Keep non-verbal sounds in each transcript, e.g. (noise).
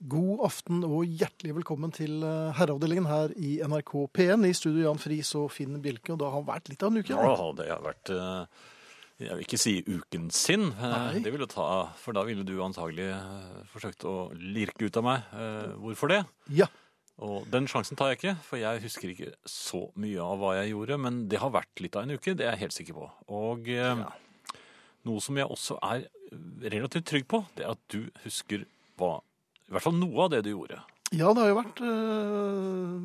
God aften og hjertelig velkommen til eh, herreavdelingen her i NRK P1. I studio Jan Friis og Finn Bjelke, og det har vært litt av en uke. Ja. ja det har vært eh, Jeg vil ikke si uken sin. eh, Nei. Det ville ta, For da ville du antagelig forsøkt å lirke ut av meg. Hvorfor det? ja. Og den sjansen tar jeg ikke, for jeg husker ikke så mye av hva jeg gjorde. Men det har vært litt av en uke, det er jeg helt sikker på. Og ja. noe som jeg også er relativt trygg på, det er at du husker hva I hvert fall noe av det du gjorde. Ja, det har jo vært øh,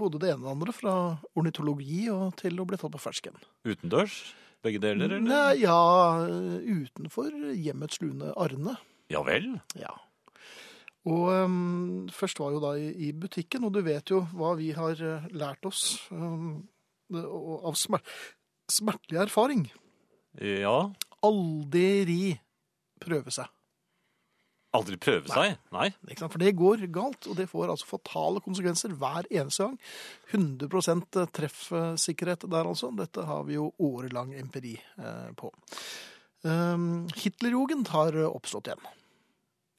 både det ene og det andre, fra ornitologi og til å bli tatt på fersken. Utendørs? Begge deler, eller? Nei, ja, utenfor hjemmets lune Arne. Ja vel? Ja. Og um, først var jo da i, i butikken, og du vet jo hva vi har eh, lært oss um, av smer smertelig erfaring. Ja. Aldri prøve seg. Aldri prøve seg? Nei. Ikke sant? For det går galt, og det får altså fatale konsekvenser hver eneste gang. 100% treffsikkerhet der, altså. Dette har vi jo årelang empiri eh, på. Um, Hitlerjugend har oppstått igjen.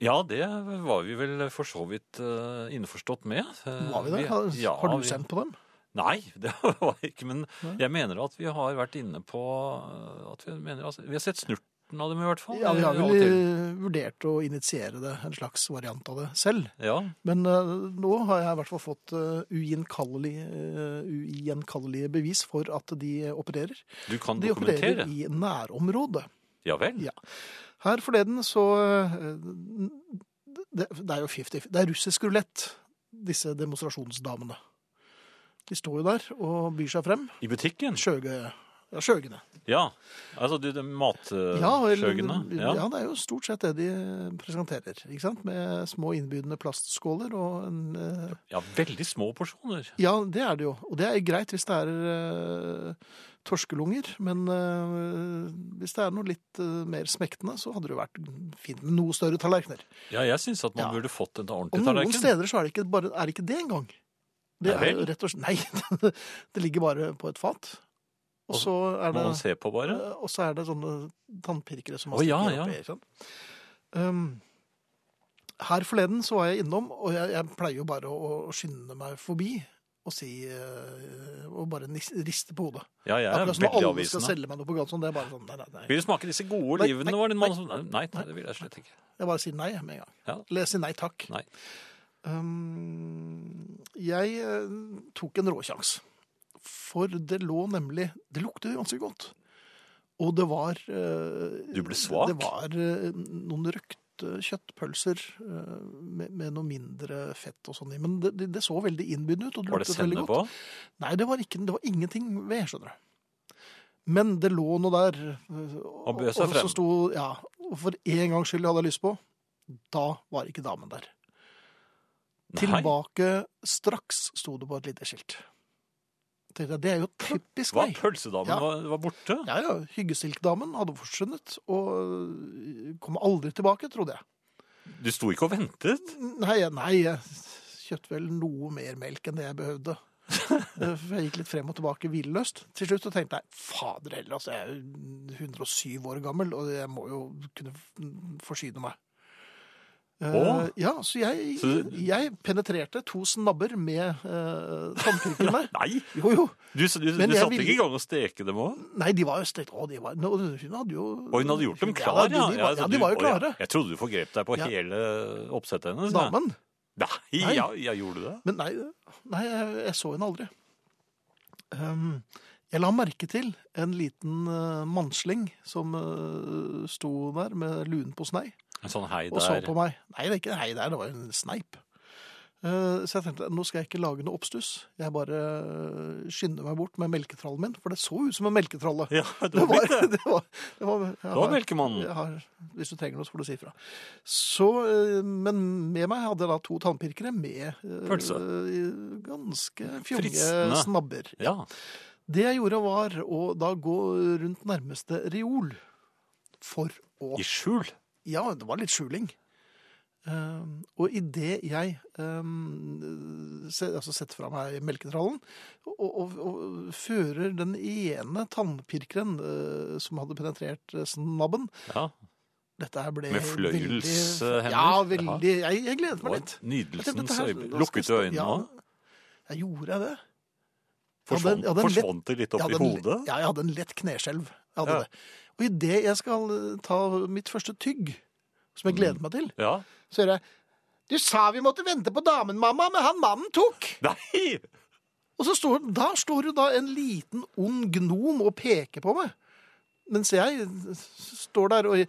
Ja, det var vi vel for så vidt eh, innforstått med. Eh, Var vi det? Har, ja, har du sendt på dem? Nei, (laughs) det var ikke, men Nei. jeg mener at vi har vært inne på eh, at vi, mener, altså, vi har sett snurten av dem i hvert fall. Ja, vi har vel eh, vurdert å initiere det, en slags variant av det selv. Ja, Men uh, nå har jeg i hvert fall fått uh, eh, ugjenkallelige bevis for at de opererer. du kan De opererer i nærområdet. Ja vel? Ja. Her forleden så det, det er jo 50 Det er russisk rulett, disse demonstrasjonsdamene. De står jo der og byr seg frem. I butikken? Skjøge, ja, skjøgene. Ja. Altså de, de Ja, eller- matsjøgene? ja. det er jo stort sett det de presenterer. ikke sant? Med små innbydende plastskåler og en eh, ja, veldig små porsjoner. Ja, det er det jo. Og det er greit hvis det er eh, torskelunger. Men eh, hvis det er noe litt eh, mer smektende, så hadde det vært fint med noe større tallerkener. Ja, jeg syns at man Ja. burde fått en Og ordentlig noen tallerken. steder så er det ikke, bare, er det, ikke det engang. Det er jo rett og slett (laughs) Nei, (laughs) det ligger bare på et fat. Og så er det man se på bare? Eh, Og så er det sånne tannpirkere som man oh, ja, stikker ja. oppi. Um, her forleden så var jeg innom, og jeg, jeg pleier jo bare å, å skynde meg forbi og si uh, Og bare riste på hodet. Ja, jeg er Akkurat som alle skal selge meg noe på gang Sånn, det er bare sånn, nei, nei, nei. Vil du smake disse gode Nei, olivene? nei, var det nei. Nei, nei, det vil jeg slett ikke. Jeg bare sier nei med en gang. Ja. Eller jeg sier nei takk. Nei. Um, jeg eh, tok en råsjans. For det lå nemlig Det lukter ganske godt. Og det var eh, Du ble svak? Det var eh, noen røkte kjøttpølser eh, med, med noe mindre fett og sånn i. Men det, det, så veldig innbydende ut. Og det Var det sennep på? Nei, det var, ikke, det var ingenting ved, skjønner du. Men det lå noe der. Og bød seg frem. så sto, ja, og for en gangs skyld hadde jeg lyst på. Da var ikke damen der. Nei. Tilbake straks, sto det på et lite skilt. Tenkte jeg, Det er jo typisk Hva? Pølsedamen Ja. var, var borte? Ja, ja, Hyggestilkdamen hadde forsvunnet og øh, kom aldri tilbake, trodde jeg. Du sto ikke og ventet? Nei, nei, jeg kjøpte vel noe mer melk enn det jeg behøvde. Eh, (laughs) Jeg gikk litt frem og tilbake villøst. Til slutt så tenkte jeg fader heller, altså, jeg er jo 107 år gammel, og jeg må jo kunne forsyne meg. Eh, Å? ja, så jeg, Så jeg penetrerte to snabber med uh, tannpirkeren der. (laughs) Nei! Jo, jo. Du, du, du satte ville- ikke i gang å steke dem òg? Nei, de var jo stekt. Å, de var, nå, hun hadde jo Og hun hadde gjort dem Ja, klar, de, de, så ja, du- de var jo å, ja. klare. Jeg trodde du forgrep deg på Ja. hele oppsettet hennes. Damen. Nei, Nei. Ja, jeg gjorde det. Men nei, nei jeg, jeg så henne aldri. Um, jeg la merke til en liten uh, mannsling som uh, sto der med luen på snei En sånn hei der? og så på meg. Nei, det er ikke en hei der, det var en sneip. Uh, så jeg tenkte nå skal jeg ikke lage noe oppstuss. Jeg bare uh, skynder meg bort med melketrallen min, for det så ut som en melketralle. Ja, (laughs) det var var, (laughs) det. var, det var, Det var har- melkemannen. jeg har, hvis du trenger noe, så får du si ifra. Eh, men med meg hadde jeg da to tannpirkere med eh, Pølse. ganske fjonge snabber. Ja. Det jeg gjorde var å da gå rundt nærmeste reol for å I skjul. Ja, det var litt skjuling. Um, og idet jeg um, se, altså setter fra meg melketrallen og, og, og fører den ene tannpirkeren uh, som hadde penetrert eh, snabben, Ja. Dette her ble Med fløyelshender? Ja, veldig. Jeg, jeg gleder meg litt. nydelsens øyeblikk. Lukket du øynene øynene ja. Jeg gjorde jeg det. Forsvant, det litt opp i hodet? Ja, jeg hadde en lett kneskjelv. Jeg hadde Ja. det. Og idet jeg skal eh, ta mitt første tygg, som jeg gleder meg til, Ja. så hører jeg Du sa vi måtte vente på damen, mamma, men han mannen tok! (laughs) Nei! Og så står, da står jo da en liten ond gnom og peker på meg. Mens jeg står der og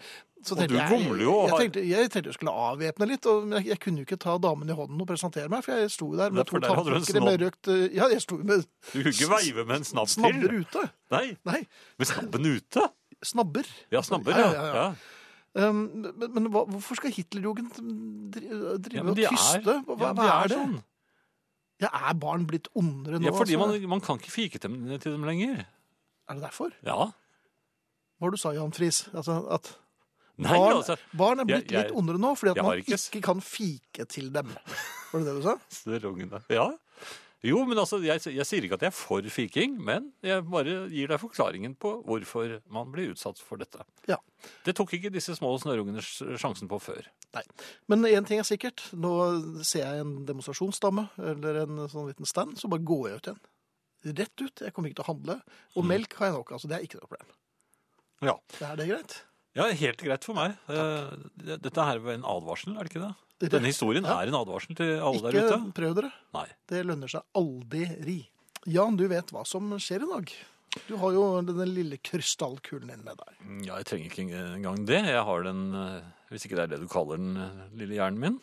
så Og du jeg, gomler jo Jeg, jeg, tenkte, jeg tenkte jeg skulle avvæpne litt, og, jeg, jeg kunne jo ikke ta damen i hånden og presentere meg, for jeg sto der med to du med røkt eh, Ja, jeg sto med Du kunne ikke veive med en snabb snabber til? ute. Nei, Nei, med snabben ute? Snabber. Ja, snabber, Ja, ja. ja. Um, men men hva, hvorfor skal Hitlerjugend dri- drive Ja, og tyste? Hva, hva de er det? sånn. Ja, er barn blitt ondere nå? Ja, fordi altså? man, man kan ikke fike dem til dem lenger. Er det derfor? Ja. Hva var det du sa, Jan Friis? Altså, at Nei, barn, altså, barn er blitt jeg- jeg- litt ondere nå, fordi at man ikke ikke, kan fike til dem. Var det det du sa? (laughs) Strongene. Ja. Jo, men altså, jeg, jeg sier ikke at jeg er for fiking, men jeg bare gir deg forklaringen på hvorfor man blir utsatt for dette. Ja. Det tok ikke disse små snørrungene sjansen på før. Nei. Men én ting er sikkert. Nå ser jeg en demonstrasjonsstamme eller en sånn liten stand, så bare går jeg ut igjen. Rett ut. Jeg kommer ikke til å handle. Og Mm. melk har jeg nok, altså. Det er ikke noe problem. Ja. Det Er det greit? Ja, helt greit for meg. Eh, Dette her er en advarsel, er det ikke det? Denne historien Ja. er en advarsel til alle der Ikke ute. prøv dere. Nei. Det lønner seg aldri. Jan, du vet hva som skjer i dag. Du har jo denne lille krystallkulen din med deg. Ja, jeg trenger ikke engang det. Jeg har den, eh, hvis ikke det er det du kaller den, eh, lille hjernen min.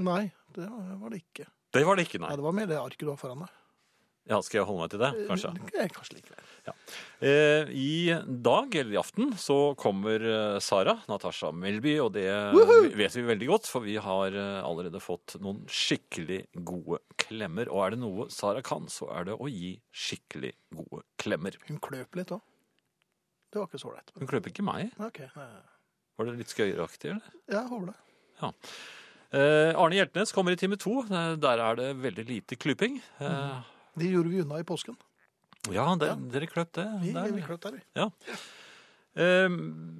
Nei, det var det ikke. Det var det ikke, Nei, nei. det var mer det arket du har foran deg. Ja, skal jeg holde meg til det, kanskje? Eh, Kanskje likevel. Eh, I dag, eller i aften, så kommer eh, Sara, Natasha Melby, og det Woohoo! vet vi veldig godt, for vi har allerede fått noen skikkelig gode klemmer. Og er det noe Sara kan, så er det å gi skikkelig gode klemmer. Hun kløp litt òg. Det var ikke så ålreit. Hun kløp ikke meg. Okay. Ok, Var det litt skøyeraktig, eller? jeg håper det. Eh, Arne Hjeltnes kommer i time to. Der er det veldig lite klyping. Eh, De gjorde vi unna i påsken. ja, det, Ja. dere kløp det. Vi, der. vi kløp der, vi. Eh,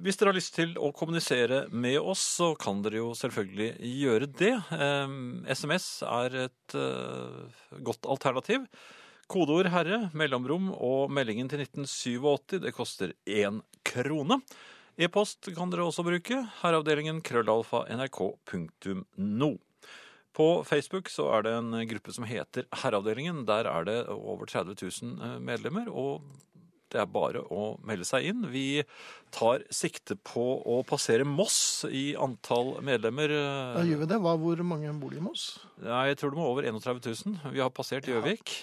hvis dere har lyst til å kommunisere med oss, så kan dere jo selvfølgelig gjøre det. Eh, SMS er et eh, godt alternativ. Kodeord 'herre', mellomrom og meldingen til 1987. Det koster én krone. E-post kan dere også bruke. Herreavdelingen krøllalfa nrk.no. På Facebook så er det en gruppe som heter Herreavdelingen. Der er det over 30 000 medlemmer, og det er bare å melde seg inn. Vi tar sikte på å passere Moss i antall medlemmer. Da gjør vi det? Hva, hvor mange bor det i Moss? Nei, jeg tror det må over 31 000. Vi har passert Ja. Gjøvik.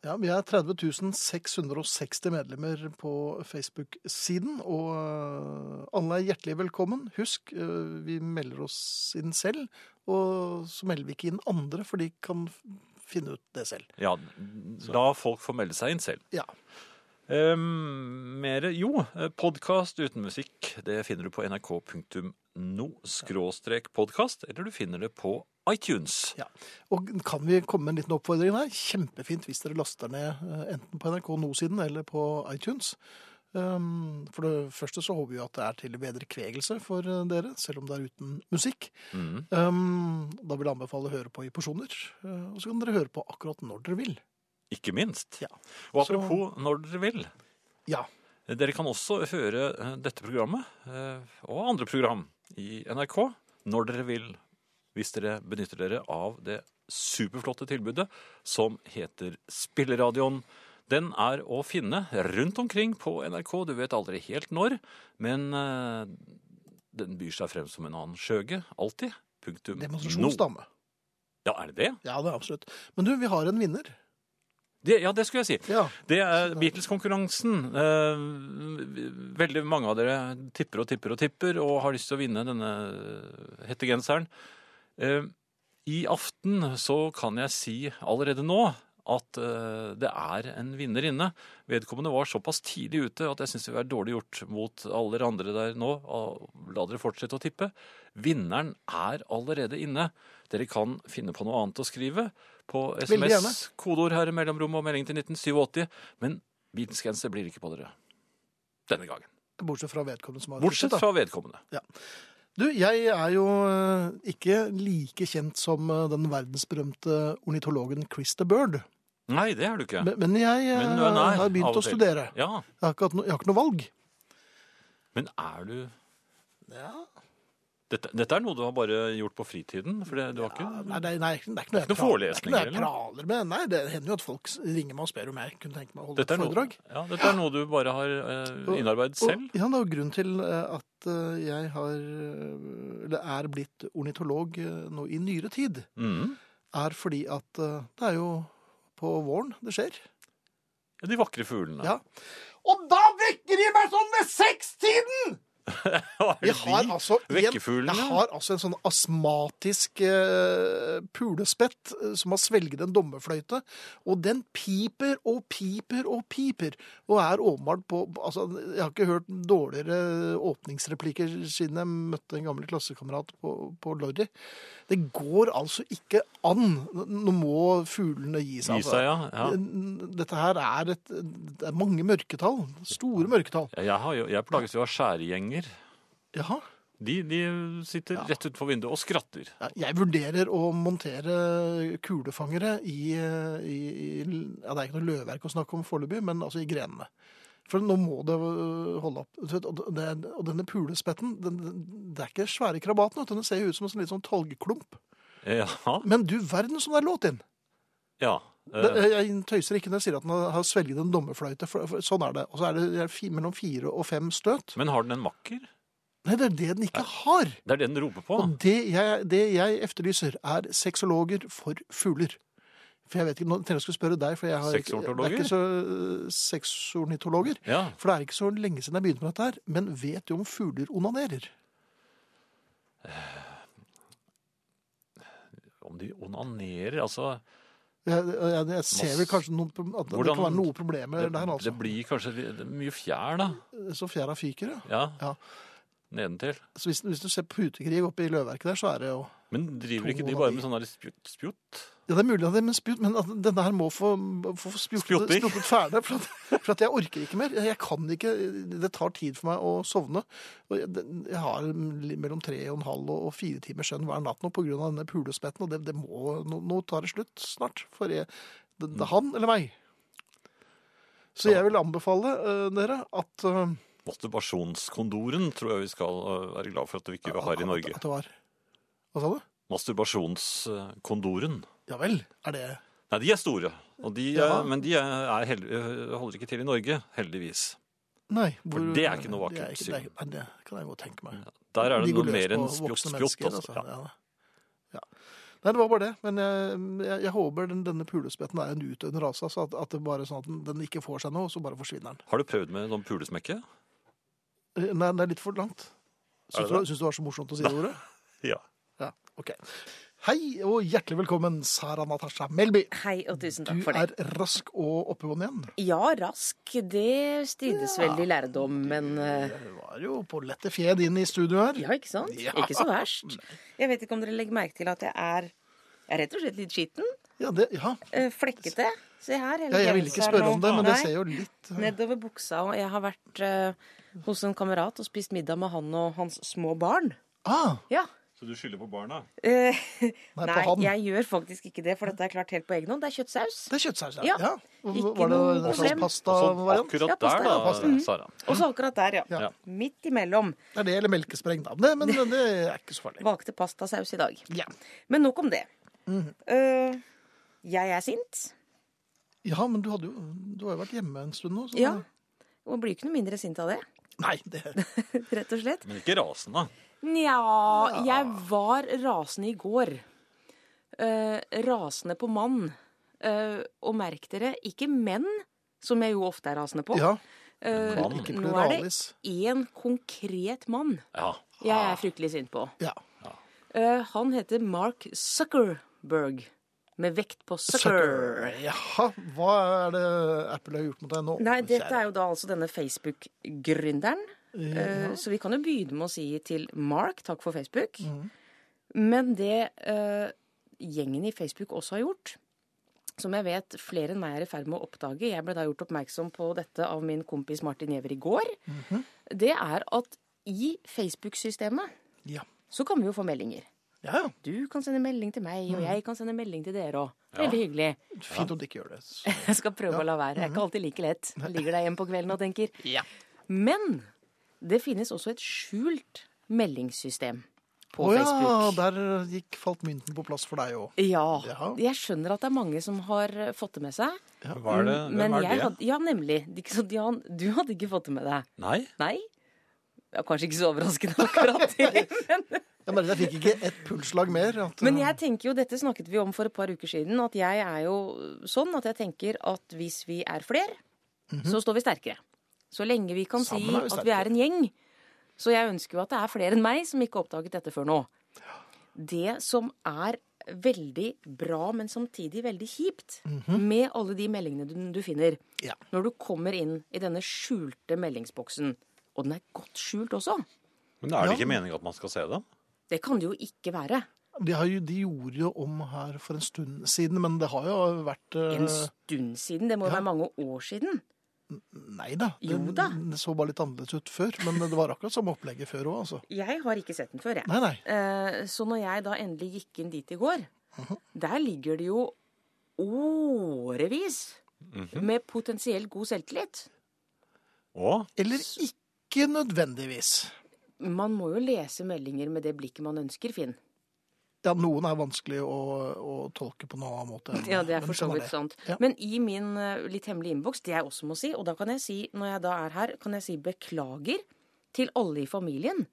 Ja, Vi er 30 660 medlemmer på Facebook-siden, og øh, alle er hjertelig velkommen. Husk, vi melder oss inn selv, og så melder vi ikke inn andre, for de kan finne ut det selv. Ja, la folk få melde seg inn selv. Ja. Um, mere Jo, podkast uten musikk, det finner du på nrk.no skråstrek podkast, eller du finner det på iTunes. Ja. Og kan vi komme med en liten oppfordring her? Kjempefint hvis dere laster ned øh, enten på NRK No-siden eller på iTunes. Um, For det første så håper vi at det er til bedre kvegelse for øh, dere, selv om det er uten musikk. Mm. Um, da vil jeg anbefale å høre på i porsjoner. Uh, og så kan dere høre på akkurat når dere vil. Ikke minst. Ja. Og Så- når dere vil. Ja. Dere kan også høre eh, dette programmet eh, og andre program i NRK når dere vil, hvis dere benytter dere av det superflotte tilbudet som heter Spilleradioen. Den er å finne rundt omkring på NRK. Du vet aldri helt når, men eh, den byr seg frem som en annen skjøge. Alltid. Punktum. Demonstrasjonsdame. Ja, er det det? Ja, det er absolutt. Men du, vi har en vinner. det? Ja, det skulle jeg si. Ja. Det er Beatles-konkurransen. Eh, veldig mange av dere tipper og tipper og tipper og har lyst til å vinne denne hettegenseren. Eh, I aften så kan jeg si allerede nå at eh, det er en vinner inne. Vedkommende var såpass tidlig ute at jeg syns det var dårlig gjort mot alle dere andre der nå. La dere fortsette å tippe. Vinneren er allerede inne. Dere kan finne på noe annet å skrive på SMS, kodeord her i mellomrom og melding til 1987. Men Beatles-genser blir ikke på dere denne gangen. Bortsett fra vedkommende som har Bortsett fra vedkommende. Du, jeg er jo eh, ikke like kjent som eh, den verdensberømte ornitologen Chris the Bird. Nei, det har du ikke. Men, men jeg eh, Men du er har begynt å studere. Ja, Jeg har ikke, jeg har ikke noe valg. Men er du Ja. dette, dette er noe du har bare gjort på fritiden? For det, du har ikke Nei, det, nei, det er ikke noe jeg forelesninger, Det er ikke noe jeg praler med. Nei, det hender jo at folk ringer meg og spør om jeg kunne tenke meg å holde et foredrag. ja, dette er noe du bare har eh, innarbeidet selv? Og, ja, det er jo grunnen til eh, at eh, jeg har eh, Eller er blitt ornitolog eh, nå i nyere tid. Mm. Er fordi at eh, det er jo på våren det skjer. Ja, de vakre fuglene. Ja. Og da vekker de meg sånn ved sekstiden! (laughs) Jeg har altså en, jeg har altså en sånn astmatisk eh, pulespett eh, som har svelget en dommerfløyte, og den piper og piper og piper, og er åpenbart på Altså, jeg har ikke hørt dårligere åpningsreplikker siden jeg møtte en gammel klassekamerat på, på Lorry. Det går altså ikke an. Nå må fuglene gi seg. Gi seg, ja. ja. Dette her er et Det er mange mørketall. Store mørketall. Jeg, har jo, jeg plages jo av skjærgjenger. Jaha. De, de sitter Ja. rett utenfor vinduet og skratter. Ja, Jeg vurderer å montere kulefangere i, i, i Ja, det er ikke noe løvverk å snakke om foreløpig, men altså i grenene. For nå må det øh, holde opp. Og, det, og denne pulespetten, den, det er ikke svære krabaten. Den ser jo ut som en sånn litt sånn talgklump. Ja. Men du verden som det er låt inn! ja. Det, eh, jeg tøyser ikke når jeg sier at den har svelget en dommerfløyte. For, for sånn er det. Og så er det, det er fi, mellom fire og fem støt. Men har den en makker? Nei, det er det den ikke har! Det er det den roper på. Og det jeg, det jeg efterlyser, er sexologer for fugler. For jeg vet ikke, nå trenger jeg å spørre deg, for jeg har ikke, det er ikke så øh, sexornitologer. Ja. For det er ikke så lenge siden jeg begynte med dette her. Men vet du om fugler onanerer? Om de onanerer, altså Jeg, jeg, jeg ser vel kanskje noen, at det Hvordan- kan være noen problemer det, der, altså. det blir kanskje det mye fjær, da. Så fjæra fyker, ja. Ja. Nedentil. Så hvis, hvis du ser putekrig oppe i løvverket der, så er det jo Men driver ikke de bare med sånn spjutt? spjutt? Ja, det er mulig at det, men, spjut, men denne her må få, få Spjotting. ferdig. For at, for at jeg orker ikke mer. Jeg kan ikke, Det tar tid for meg å sovne. Jeg, jeg har mellom tre og en halv og fire timers søvn hver natt nå pga. denne pulespetten. Og det, det må, nå, nå tar det slutt snart. For jeg, det, det er han eller meg. Så jeg vil anbefale uh, dere at uh, Masturbasjonskondoren tror jeg vi skal uh, være glad for at vi ikke har i Norge. At det var Hva sa du? Masturbasjonskondoren. Ja vel. Er det Nei, de er store, og de, Ja. er- men de er, er held, øh, holder ikke til i Norge, heldigvis. Nei. hvor, For det er ikke noe det er vakkert syn. Det, nei, det kan jeg godt tenke meg. Der er det De noe mer enn spjott, spjott altså. Ja. Ja. Ja. Nei, det var bare det. Men jeg, jeg, jeg håper den, denne pulespetten er en utdøende rase. Altså at, at det bare er sånn at den, den ikke får seg noe, og så bare forsvinner den. Har du prøvd med noen pulesmekke? Eh, Nei, det er litt for langt. Syns du det var så morsomt å si det ordet? (laughs) Ja. Ja, ok. Hei og hjertelig velkommen, Sara Natasha Melby. Hei og tusen Du takk for er rask og oppegående igjen. Ja, rask, det strides veldig lærdom, men Du var jo på lette fjed inn i studio her. ja, ikke sant? Ja. Ikke så verst. (laughs) Jeg vet ikke om dere legger merke til at jeg er, jeg er rett og slett litt skitten. Ja, det, ja. eh, Flekkete. Se her. hele ja jeg ville ikke spørre om det, men det ser jo litt eh, Nedover buksa, og jeg har vært uh, hos en kamerat og spist middag med han og hans små barn. Ah, Ja. Så du skylder på barna? Eh, (laughs) nei, nei, på jeg gjør faktisk ikke det, for dette er klart helt på egen hånd. Det er kjøttsaus. Det er kjøttsaus, ja. Ja. ja. Var det noe en slags problem. Så pastavariant? akkurat Ja, pasta, der, da, ja, pasta. Sara. Og så akkurat der, ja. Ja. Midt imellom. Det er det eller melkespreng, da. Det, men det er ikke så farlig. Valgte pastasaus i dag. Ja. Men nok om det. Mhm. Eh, jeg er sint. ja, men du, hadde jo, du har jo vært hjemme en stund nå. Så Ja. Og blir ikke noe mindre sint av det, Nei, det (laughs) rett og slett. Men ikke rasende. Nja, jeg var rasende i går. Eh, rasende på mann. Eh, og merk dere, ikke menn, som jeg jo ofte er rasende på. Ja. Eh, Mann. Ikke nå er det pluralis. én konkret mann Ja. jeg er fryktelig sint på. Ja. Eh, han heter Mark Zuckerberg. Med vekt på sucker. Jaha, hva er det Apple har gjort mot deg nå? Nei, dette er jo da altså denne Facebook-gründeren. Ja. Eh, Så vi kan jo begynne med å si til Mark takk for Facebook. Mm. Men det uh, gjengen i Facebook også har gjort, som jeg vet flere enn meg er i ferd med å oppdage Jeg ble da gjort oppmerksom på dette av min kompis Martin Giæver i går. Mhm. det er at i Facebook-systemet Ja. så kan vi jo få meldinger. Ja, ja. Du kan sende melding til meg, Mm. og jeg kan sende melding til dere òg. Veldig hyggelig. Fint om du ikke gjør det. Så- (laughs) Jeg skal prøve å la være. Det er ikke alltid like lett. Jeg ligger der hjemme på kvelden og tenker. Ja. Men det finnes også et skjult meldingssystem på Å ja, der gikk, falt mynten på plass for deg òg. Ja. Ja. Jeg skjønner at det er mange som har eh, fått det med seg. Hva er det? Men Hvem er jeg det? hadde, ja, nemlig. Så- Jan, du hadde ikke fått det med deg. Nei? Nei? Ja, kanskje ikke så overraskende akkurat. (laughs) Men, Jeg merket jeg fikk ikke ett pulsslag mer. At, men jeg tenker jo, dette snakket vi om for et par uker siden, at jeg er jo sånn at jeg tenker at hvis vi er fler, så står vi sterkere. Så lenge vi kan. Sammen si vi at vi er en gjeng. Så jeg ønsker jo at det er flere enn meg som ikke har oppdaget dette før nå. Det som er veldig bra, men samtidig veldig kjipt med alle de meldingene du, du finner. Ja. når du kommer inn i denne skjulte meldingsboksen, og den er godt skjult også. Men er det Ja. ikke meningen at man skal se dem? Det kan det jo ikke være. de, har jo, de gjorde jo om her for en stund siden, men det har jo vært eh, En stund siden. Det må jo ja. være mange år siden. Nei da. Da. det så bare litt annerledes ut før. Men det var akkurat samme opplegget før òg, altså. (laughs) Jeg har ikke sett den før, jeg. Nei, nei. Eh, Så når jeg da endelig gikk inn dit i går, Mhm. der ligger det jo årevis Mhm. med potensielt god selvtillit. Å? Eller ikke nødvendigvis. Man må jo lese meldinger med det blikket man ønsker, Finn. Ja, noen er vanskelig å, å tolke på noen annen måte. Ja, det er for så sånn vidt sant. Ja. Men i min eh, litt hemmelige innboks, det jeg også må si, og da kan jeg si, når jeg da er her, kan jeg si beklager til alle i familien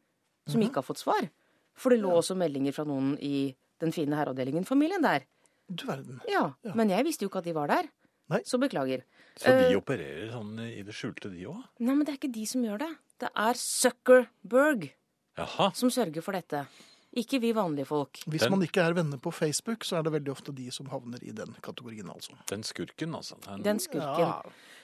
som Mhm. ikke har fått svar. For det lå også meldinger fra noen i den fine herreavdelingen-familien der. Du verden. Ja, men jeg visste jo ikke at de var der. Nei. Så beklager. Så de uh, opererer sånn i det skjulte, de òg? Nei, men det er ikke de som gjør det. Det er Zuckerberg Jaha. som sørger for dette. Ikke vi vanlige folk. Hvis Den- man ikke er venner på Facebook, så er det veldig ofte de som havner i den kategorien, altså. Den skurken, altså. Den, Den skurken. Ja.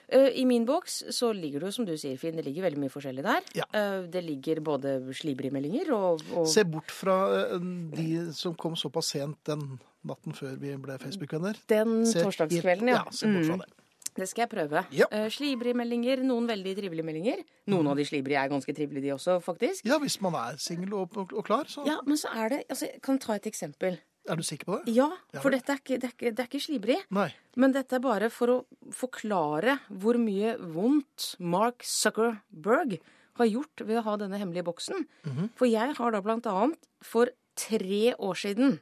Eh, I min boks så ligger det jo, som du sier, Finn, det ligger veldig mye forskjellig der. Ja. Eh, Det ligger både slibrimeldinger og, og Se bort fra eh, de som kom såpass sent den natten før vi ble Facebook-venner. den Se torsdagskvelden, ja. Ja, se bort fra Mm, det. Det skal jeg prøve. Ja. Uh, slibrige meldinger, noen veldig trivelige meldinger. Noen av de slibrige er ganske trivelige, de også, faktisk. Ja, hvis man er singel og, og, og klar, så Ja, men så er det altså, Jeg kan ta et eksempel. er du sikker på det? Ja, for dette er ikke, det, er ikke, det er ikke slibrig. Nei. Men dette er bare for å forklare hvor mye vondt Mark Zuckerberg har gjort ved å ha denne hemmelige boksen. For jeg har da blant annet for tre år siden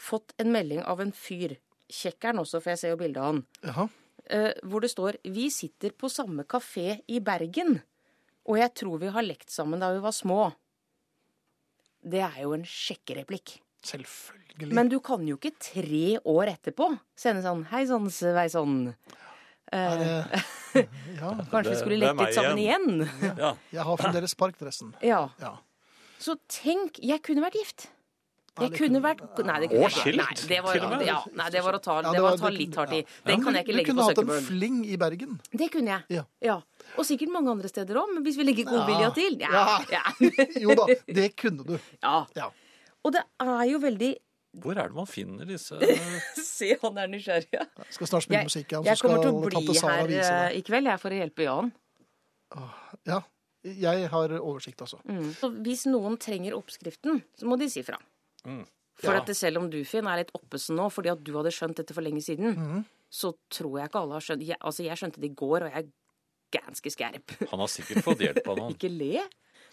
fått en melding av en fyr, kjekkeren også, for jeg ser jo bildet av han, Jaha. Eh, hvor det står 'Vi sitter på samme kafé i Bergen', og jeg tror vi har lekt sammen da vi var små. Det er jo en sjekkereplikk. Selvfølgelig. Men du kan jo ikke tre år etterpå sende sånn 'Hei sann, Sveison'. Sånn. det- (laughs) ja, (laughs) Kanskje vi skulle lekt litt sammen igjen. Ja. jeg har fremdeles parkdressen. Ja. Ja. Så tenk, jeg kunne vært gift. Jeg det kunne kunne- vært Nei, det kunne Og skilt, Nei, det var, til og med. ja, nei, det var å ta, det var å ta litt hardt i. Den kan jeg ikke legge på kunne hatt en fling i Bergen. Det kunne jeg. Ja. Ja. Og sikkert mange andre steder òg, men hvis vi legger godvilja til. Ja. Ja. Ja. (laughs) Jo da, det kunne du. ja. Ja. Og det er jo veldig Hvor er det man finner disse (laughs) Se, han er nysgjerrig. ja. Jeg skal snart spille musikk igjen, jeg så kommer til å bli her eh, i kveld, jeg, for å hjelpe Jan. Ja, jeg har oversikt, altså. Mm. Så hvis noen trenger oppskriften, så må de si fra. Mm. For Ja. at selv om du, Finn, er litt oppesen nå fordi at du hadde skjønt dette for lenge siden, Mhm. så tror jeg ikke alle har skjønt jeg, Altså, jeg skjønte det i går, og jeg er ganske skerp. Han har sikkert fått hjelp av noen. (laughs) Ikke le.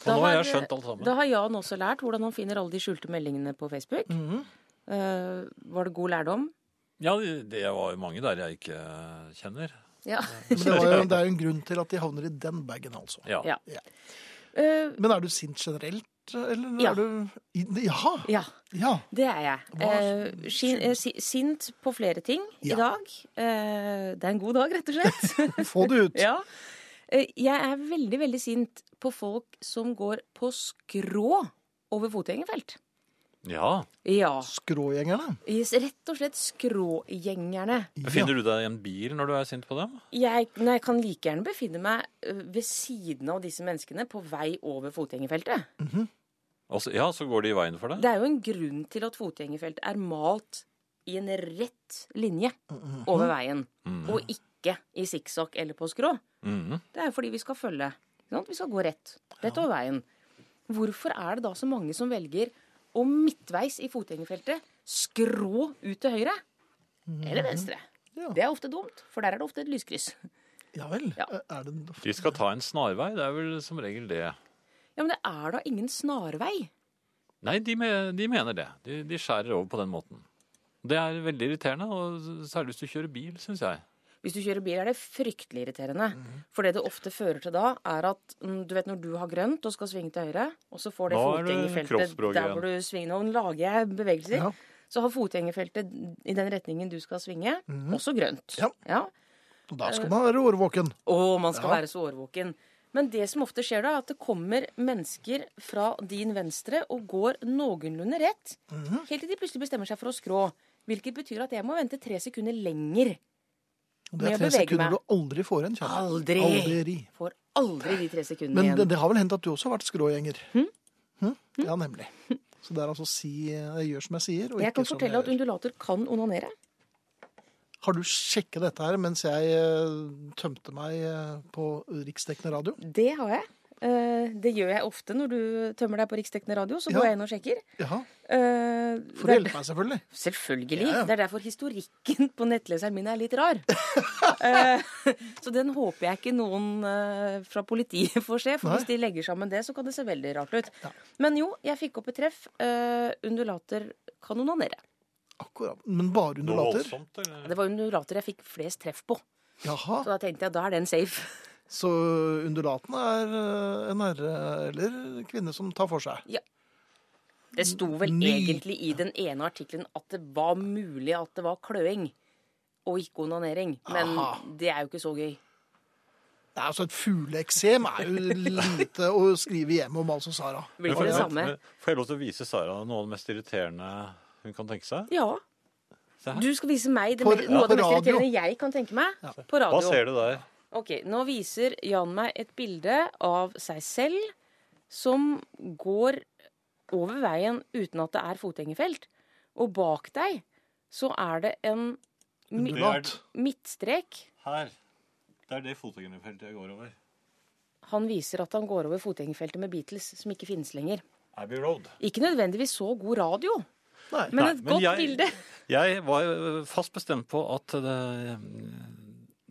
Og nå har jeg skjønt alt sammen. Da har Jan også lært hvordan han finner alle de skjulte meldingene på Facebook. Mhm. Uh, var det god lærdom? Ja, det det var jo mange der jeg ikke kjenner. Ja. (laughs) Men det, var jo, det er jo en grunn til at de havner i den bagen, altså. Ja. Ja. Ja. Eh, Men er du sint generelt, eller Ja. er du Jaha! ja, Ja. det er jeg. Eh, eh, sint på flere ting Ja. i dag. Eh, det er en god dag, rett og slett. (laughs) Få det ut. (laughs) Ja. Eh, Jeg er veldig, veldig sint på folk som går på skrå over fotgjengerfelt. Ja. Ja. Skrågjengerne. Yes, Rett og slett skrågjengerne. Befinner du deg i en bil når du er sint på dem? Jeg, nei, jeg kan like gjerne befinne meg ved siden av disse menneskene på vei over fotgjengerfeltet. Altså, ja, så går de i veien for deg? Det er jo en grunn til at fotgjengerfeltet er malt i en rett linje over veien, Mhm. og ikke i sikksakk eller på skrå. Mhm. Det er fordi vi skal følge sant? Vi skal gå rett. Rett over veien. Hvorfor er det da så mange som velger å midtveis i fotgjengerfeltet skrå ut til høyre? Eller venstre? Ja. Det er ofte dumt, for der er det ofte et lyskryss. Ja vel. Ja. Er det De skal ta en snarvei, det er vel som regel det. Ja, men det er da ingen snarvei. Nei, de, de mener det. De, de skjærer over på den måten. Det er veldig irriterende, og særlig hvis du kjører bil, syns jeg. Hvis du kjører bil, er det fryktelig irriterende. For det det ofte fører til da, er at mm, du vet når du har grønt og skal svinge til høyre, og så får det er fotgjengerfeltet der hvor du svinger Nå lager jeg bevegelser. Ja. Så har fotgjengerfeltet i den retningen du skal svinge, også grønt. Ja. ja. Og da skal man være årvåken. Å, man skal Ja. være så årvåken. Men det som ofte skjer da, er at det kommer mennesker fra din venstre og går noenlunde rett, Mhm. helt til de plutselig bestemmer seg for å skrå. Hvilket betyr at jeg må vente tre sekunder lenger. Det er tre sekunder meg. du aldri får igjen. Aldri. Aldri. Får aldri de tre sekundene Men igjen. det, det har vel hendt at du også har vært skrågjenger? Hm? Ja, nemlig. Så det er altså si Jeg gjør som jeg sier, Jeg kan fortelle jeg at undulater kan onanere. Har du sjekket dette her mens jeg eh, tømte meg eh, på riksdekkende radio? Det har jeg. Eh, Det gjør jeg ofte når du tømmer deg på riksdekkende radio. Så Ja. går jeg inn og sjekker. Jaha. Eh, For å hjelpe meg, selvfølgelig. Selvfølgelig. Ja, ja. Det er derfor historikken på nettleseren min er litt rar. (laughs) Eh, så den håper jeg ikke noen fra politiet får se, for Nei. hvis de legger sammen det, så kan det se veldig rart ut. Ja. Men jo, jeg fikk opp et treff. Eh, undulater kan onanere. Akkurat. Men bare undulater? Det var undulater jeg fikk flest treff på. Jaha. Så da tenkte jeg da er den safe. Så undulatene er eh, en herre eller kvinne som tar for seg? Ja. Det sto vel Ny- egentlig i den ene artikkelen at det var mulig at det var kløing og ikke onanering. Men Aha. det er jo ikke så gøy. Nei, altså Et fugleeksem er jo lite å skrive hjem om, altså, Sara. Blir Men det får- samme? men Får jeg lov til å vise Sara noe av det mest irriterende hun kan tenke seg? Ja. Se her. Du skal vise meg det, På- noe noe av det mest radio. irriterende jeg kan tenke meg. På radio. Hva ser du der? Ok, Nå viser Jan meg et bilde av seg selv som går over veien uten at det er fotgjengerfelt. Og bak deg så er det en mi midtstrek. Her. Det er det fotgjengerfeltet jeg går over. Han viser at han går over fotgjengerfeltet med Beatles, som ikke finnes lenger. Abbey Road. Ikke nødvendigvis så god radio, Nei. men Nei, et men godt jeg- bilde. Jeg var fast bestemt på at det,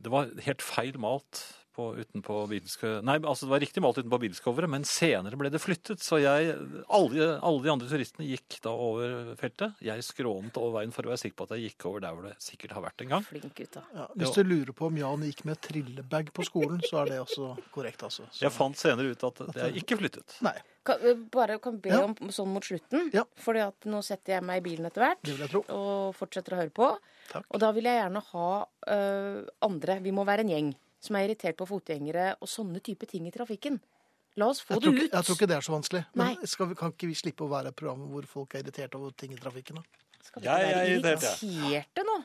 det var helt feil malt på, utenpå Beatles- Nei, altså det var riktig malt utenpå Beatles-coveret, men senere ble det flyttet. Så jeg, alle, alle de andre turistene gikk da over feltet. Jeg skrånet over veien for å være sikker på at jeg gikk over der hvor det sikkert har vært en gang. Flink gutta. Ja, hvis du lurer på om Jan gikk med trillebag på skolen, så er det også korrekt, altså. Så, Jeg fant senere ut at det er ikke flyttet. Nei, Kan, eh, bare kan be Ja. om sånn mot slutten, Ja. Fordi at nå setter jeg meg i bilen etter hvert. og fortsetter å høre på. Takk. Og da vil jeg gjerne ha uh, andre. Vi må være en gjeng som er irritert på fotgjengere og sånne type ting i trafikken. La oss få Jeg det ikke, ut. jeg tror ikke det er så vanskelig. Men skal vi, kan ikke vi slippe å være et program hvor folk er irritert over ting i trafikken? da? Skal vi ikke er være irriterte nå?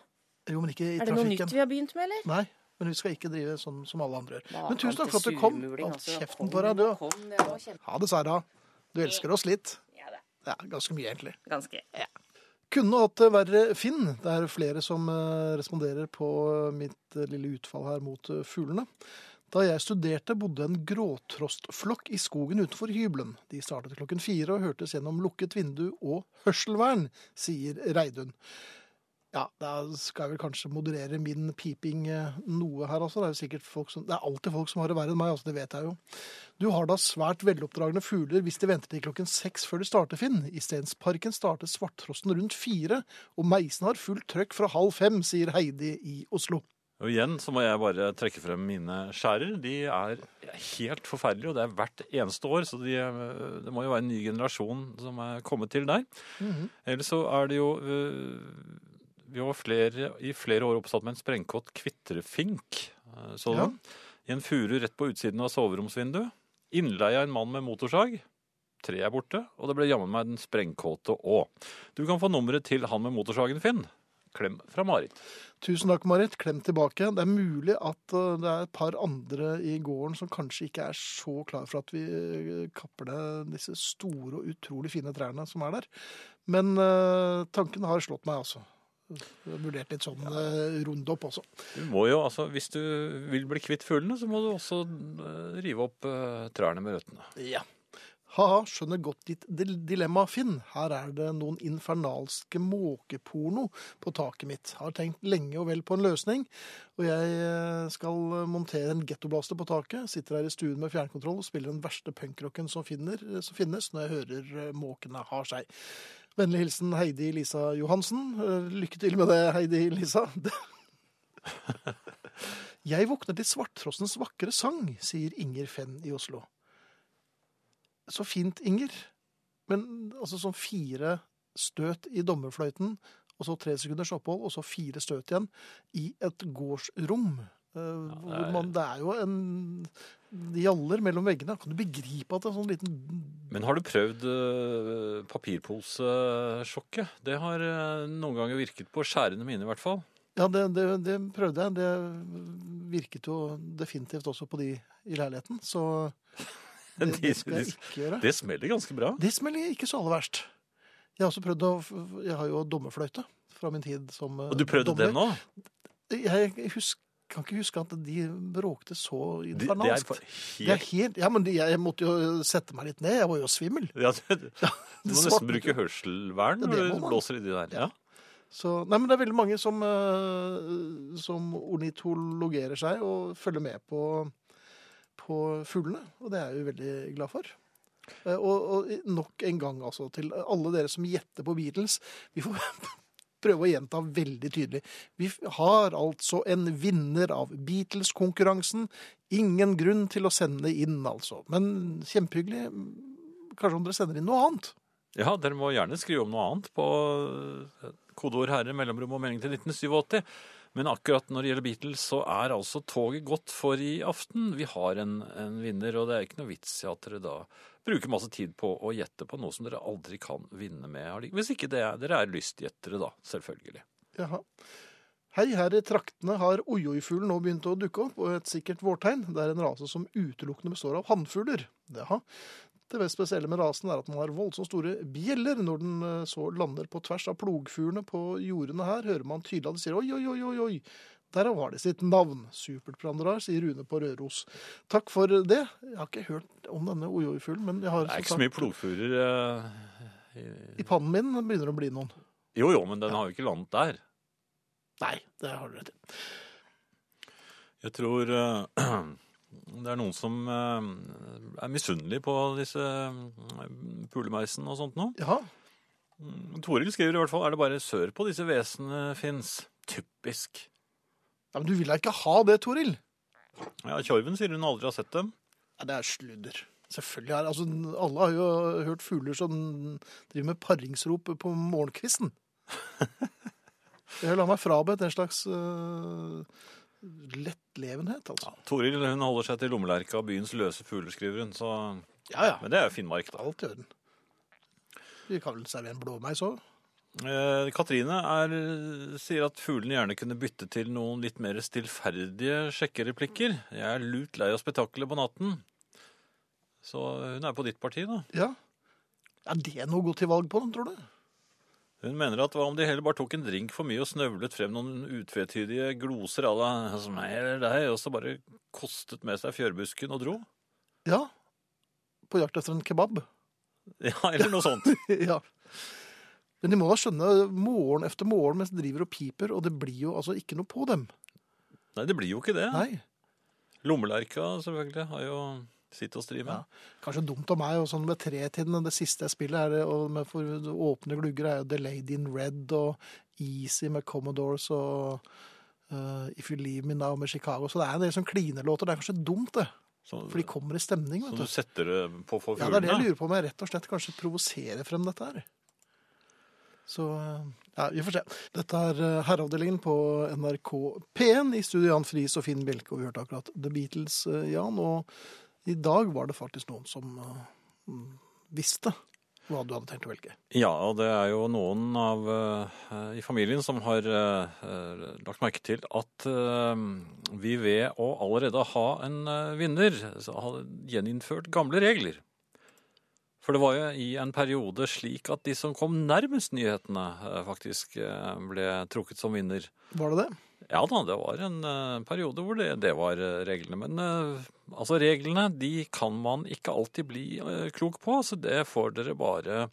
Jo, men ikke i Er det noe nytt vi har begynt med, eller? Nei, men vi skal ikke drive sånn som alle andre gjør. Men tusen takk for at du kom. Hold altså. kjeften Kom, på deg, du. Ha det, Sara. Du elsker oss litt. Ja, det Ja, ganske mye, egentlig. Ganske. ganske. Kunne hatt det verre, Finn. Det er flere som eh, responderer på mitt eh, lille utfall her mot eh, fuglene. Da jeg studerte, bodde en gråtrostflokk i skogen utenfor hybelen. De startet klokken fire og hørtes gjennom lukket vindu og hørselvern, sier Reidun. Ja, da skal jeg vel kanskje moderere min piping eh, noe her, altså. Det er jo sikkert folk som, det er alltid folk som har det verre enn meg, altså, det vet jeg jo. Du har da svært veloppdragne fugler hvis de venter til klokken seks før de starter, Finn. I Stensparken starter svarttrosten rundt fire, og meisen har fullt trøkk fra halv fem, sier Heidi i Oslo. Og igjen så må jeg bare trekke frem mine skjærer. De er helt forferdelige, og det er hvert eneste år. Så de, eh, det må jo være en ny generasjon som er kommet til der. Ellers så er det jo eh, Vi var flere, i flere år oppsatt med en sprengkåt kvitrefink. eh, Så Ja. I en furu rett på utsiden av soveromsvinduet. Innleie av en mann med motorsag. Tre er borte, og det ble jammen meg den sprengkåte òg. Du kan få nummeret til han med motorsagen, Finn. Klem fra Marit. Tusen takk, Marit. Klem tilbake. Det er mulig at uh, det er et par andre i gården som kanskje ikke er så klar for at vi uh, kapper ned disse store og utrolig fine trærne som er der. Men uh, tanken har slått meg, altså. Vurdert litt sånn eh, opp også. Du må jo, altså, Hvis du vil bli kvitt fuglene, så må du også eh, rive opp eh, trærne med røttene. Ja. Ha-ha, skjønner godt ditt dilemma, Finn. Her er det noen infernalske måkeporno på taket mitt. Har tenkt lenge og vel på en løsning, og jeg skal montere en gettoblaster på taket. Sitter her i stuen med fjernkontroll og spiller den verste punkrocken som, som finnes når jeg hører måkene har seg. Vennlig hilsen Heidi Lisa Johansen. Eh, Lykke til med det, Heidi Lisa. (laughs) Jeg våkner til Svarttrossens vakre sang, sier Inger Fenn i Oslo. Så fint, Inger. Men altså sånn fire støt i dommerfløyten, og så tre sekunders opphold, og så fire støt igjen i et gårdsrom. Eh, hvor er- man, det er jo en gjaller mellom veggene. Kan du begripe at det er sånn liten Men har du prøvd uh, papirposesjokket? Det har eh, noen ganger virket på skjærene mine, i hvert fall. Ja, det, det, det prøvde jeg. Det virket jo definitivt også på de i leiligheten, så (laughs) det, De- det skal jeg ikke gjøre. Det smeller ganske bra. Det smeller ikke så aller verst. Jeg har også prøvd å Jeg har jo dommerfløyte fra min tid som dommer. Og du prøvde dommer. den nå? Jeg husk, kan ikke huske at de bråkte så Det, det er Det er helt ja, men de, jeg måtte jo sette meg litt ned. Jeg var jo svimmel. ja, Du du må det nesten bruke hørselvern når det du blåser i de der. Ja. Så, nei, men det er veldig mange som, eh, som ornitologerer seg og følger med på, på fuglene. Og det er jeg jo veldig glad for. Eh, Og, og nok en gang altså, til alle dere som gjetter på Beatles. Vi får (laughs) prøve å gjenta veldig tydelig. Vi har altså en vinner av Beatles-konkurransen. Ingen grunn til å sende inn, altså. Men kjempehyggelig. Kanskje om dere sender inn noe annet. Ja, dere må gjerne skrive om noe annet på eh, kodeord herre, mellomrom og melding til 1987. Men akkurat når det gjelder Beatles, så er altså toget gått for i aften. Vi har en, en vinner, og det er ikke noe vits i at dere da bruker masse tid på å gjette på noe som dere aldri kan vinne med. Hvis ikke er, dere er lystgjettere, da. Selvfølgelig. Jaha. Hei, her i traktene har oi-oi-fuglen nå begynt å dukke opp, og et sikkert vårtegn. Det er en rase som utelukkende består av hannfugler. Jaha. Det mest spesielle med rasen er at den har voldsomt store bjeller. Når den eh, så lander på tvers av plogfuglene på jordene her, hører man tydelig at de sier oi, oi, oi, oi. Derav har de sitt navn. Supert, Brandrar, sier Rune på Røros. Takk for det. Jeg har ikke hørt om denne oi-oi-fuglen, men jeg har Det er ikke så mye plogfurer uh, i... I pannen min begynner det å bli noen. Jo, jo, men den har jo ikke landet der. Nei, det har du rett i. Jeg tror uh, (clears throat) det er noen som uh, er misunnelige på disse pulemeisene og sånt nå. Ja. Toril skriver i hvert fall er det bare sør på disse vesenene fins. Typisk. Ja, men du vil da ikke ha det, Toril? Ja, Tjorven sier hun aldri har sett dem. Ja, det er sludder. Selvfølgelig er altså, Alle har jo hørt fugler som driver med paringsrop på morgenkvisten. (laughs) Jeg la meg frabedt en slags uh, lettlevenhet, altså. Toril hun holder seg til lommelerka og byens løse fugler, skriver hun. Så... Ja, ja. Men det er jo Finnmark, da. Alt i orden. Vi kan vel servere en blåmeis òg? Eh, Katrine er, sier at fuglene gjerne kunne bytte til noen litt mer stillferdige sjekkereplikker. Jeg er lut lei av spetakkelet på natten. Så hun er på ditt parti, da. Ja. Er det noe å gå til valg på, tror du? Hun mener at hva om de heller bare tok en drink for mye og snøvlet frem noen utvetydige gloser à la som eller deg, og så bare kostet med seg fjørbusken og dro? Ja. På jakt etter en kebab. Ja, eller noe sånt. (laughs) ja. Men de må da skjønne morgen efter morgen mens de driver og piper, og det blir jo altså ikke noe på dem. Nei, det blir jo ikke det. Nei. Lommelerka selvfølgelig har jo sitt å stri med. Ja. Kanskje dumt av meg, og sånn med tretiden, det siste jeg spiller, er det, og med for åpne glugger, er jo The Lady in Red og Easy med Commodores og uh, If You Leave Me Now med Chicago. Så det er en del sånn klinelåter. Det er kanskje dumt, det. Som, For de kommer i stemning, vet du du. setter det på for Ja, det er det jeg lurer på om jeg rett og slett kanskje provoserer frem dette her. Så uh, ja, vi får se. Dette er uh, Herreavdelingen på NRK P1 i studio Jan Friis og Finn Bjelke, og vi hørte akkurat The Beatles, uh, Jan. Og i dag var det faktisk noen som uh, mm, visste hva du hadde tenkt å velge. Ja, og det er jo noen av uh, i familien som har eh, eh, lagt merke til at uh, vi ved å allerede ha en eh, vinner har gjeninnført gamle regler. For det var jo i en periode slik at de som kom nærmest nyhetene, eh, faktisk eh, ble trukket som vinner. Var det det? Ja da, det var en eh, periode hvor det, det var reglene. Men altså, reglene de kan man ikke alltid bli klok på, så det får dere bare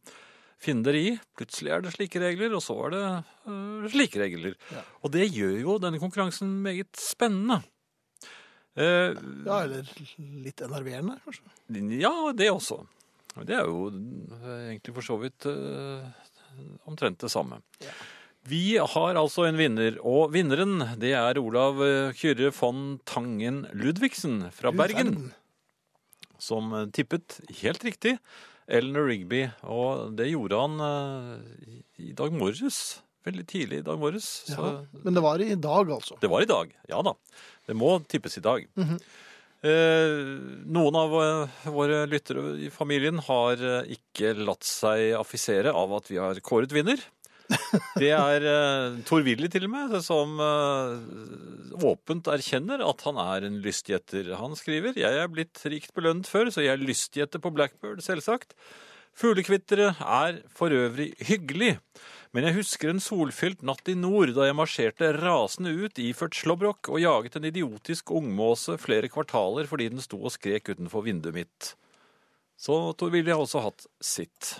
finne dere i. Plutselig er det slike regler, og så er det uh, slike regler. Ja. Og det gjør jo denne konkurransen meget spennende. Uh, Ja, eller litt enerverende, kanskje. ja, det også. Det er jo egentlig for så vidt uh, omtrent det samme. Ja. Vi har altså en vinner, og vinneren det er Olav eh, Kyrre von Tangen Ludvigsen fra Bergen, som eh, tippet helt riktig Eleanor Rigby, og det gjorde han uh, i- dag morges. Veldig tidlig i dag morges. Så Ja. Men det var i dag, altså. det var i dag. Ja da. Det må tippes i dag. Mhm. eh, noen av eh, våre lyttere i familien har eh, ikke latt seg affisere av at vi har kåret vinner. (laughs) Det er eh, Tor Willy til og med, som eh, åpent erkjenner at han er en lystgjetter. Han skriver jeg er blitt rikt belønnet før, så jeg lystgjetter på Blackbird, selvsagt. Fuglekvittere er for øvrig hyggelig. Men jeg husker en solfylt natt i nord da jeg marsjerte rasende ut iført slåbrok og jaget en idiotisk ungmåse flere kvartaler fordi den sto og skrek utenfor vinduet mitt. Så Tor Willy har også hatt sitt.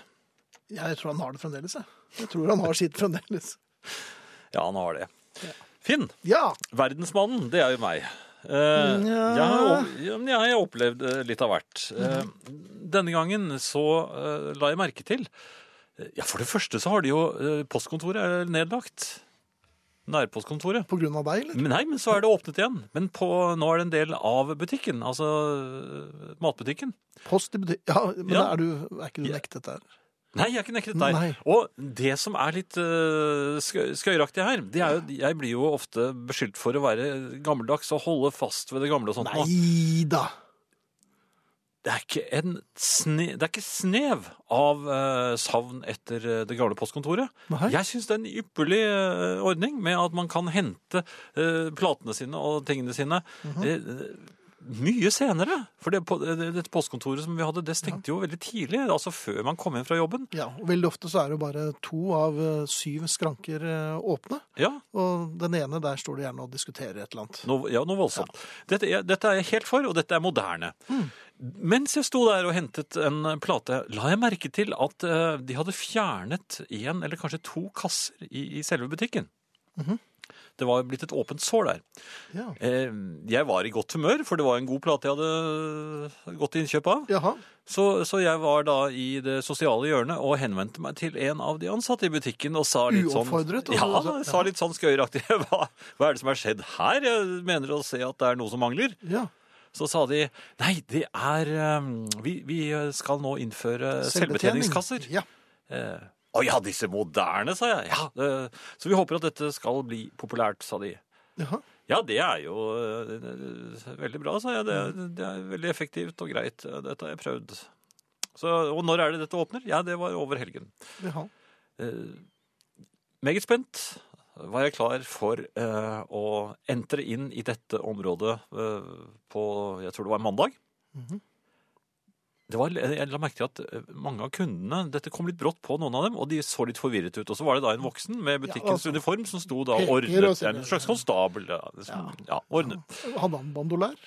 Jeg tror han har det fremdeles, jeg. Jeg tror han har sitt fremdeles. (laughs) Ja, han har det. Finn, Ja! verdensmannen, det er jo meg. Uh, jeg, har, ja, jeg har opplevd eh, litt av hvert. Uh, denne gangen så uh, la jeg merke til eh, Ja, for det første så har de jo eh, Postkontoret er nedlagt. Nærpostkontoret. På grunn av deg, eller? Men nei, men så er det åpnet igjen. Men på, nå er det en del av butikken, altså øh, matbutikken. Post i butikk Ja, men Ja. er, du, er ikke du nektet der? Nei, jeg er ikke nektet der. Nei. Og det som er litt uh, skøyeraktig her, det er jo Jeg blir jo ofte beskyldt for å være gammeldags og holde fast ved det gamle og sånt. Nei da! Det er ikke en sne, det er ikke snev av eh, savn etter eh, det gamle postkontoret. Nei. Jeg syns det er en ypperlig eh, ordning med at man kan hente eh, platene sine og tingene sine Mhm. eh, mye senere. For det, det, dette postkontoret som vi hadde, det stengte jo veldig tidlig. Altså før man kom hjem fra jobben. Ja, og Veldig ofte så er det jo bare to av eh, syv skranker eh, åpne. Ja, Og den ene, der står det gjerne og diskuterer et eller annet. No, ja, noe voldsomt. Dette, er, dette er jeg helt for, og dette er moderne. Mens jeg sto der og hentet en plate, la jeg merke til at eh, de hadde fjernet en eller kanskje to kasser i, i selve butikken. Det var blitt et åpent sår der. Ja. Eh, jeg var i godt humør, for det var en god plate jeg hadde gått til innkjøp av. Jaha. Så, så jeg var da i det sosiale hjørnet og henvendte meg til en av de ansatte i butikken og sa litt sånn Uoppfordret, og- Ja, jeg sa litt sånn skøyeraktig. (laughs) Hva, hva er det som har skjedd her? Jeg mener å se at det er noe som mangler. Ja. Så sa de nei, det er um, vi, vi skal nå innføre Selvbetjening. selvbetjeningskasser. Ja. Eh, Å ja, disse moderne, sa jeg. Ja, eh, så vi håper at dette skal bli populært, sa de. Jaha. Ja, det er jo eh, veldig bra, sa jeg. Det, det er veldig effektivt og greit. Dette har jeg prøvd. Så, og når er det dette åpner? Ja, det var over helgen. Jaha. Eh, meget spent var jeg klar for eh, å entre inn i dette området eh, på jeg tror det var mandag. Mhm. Det var, jeg la merke til at eh, mange av kundene Dette kom litt brått på noen av dem, og de så litt forvirret ut. Og så var det da en voksen med butikkens altså, uniform som sto da og ordnet. En slags konstabel. Ja, liksom, ja, ordnet. Hadde han bandolær?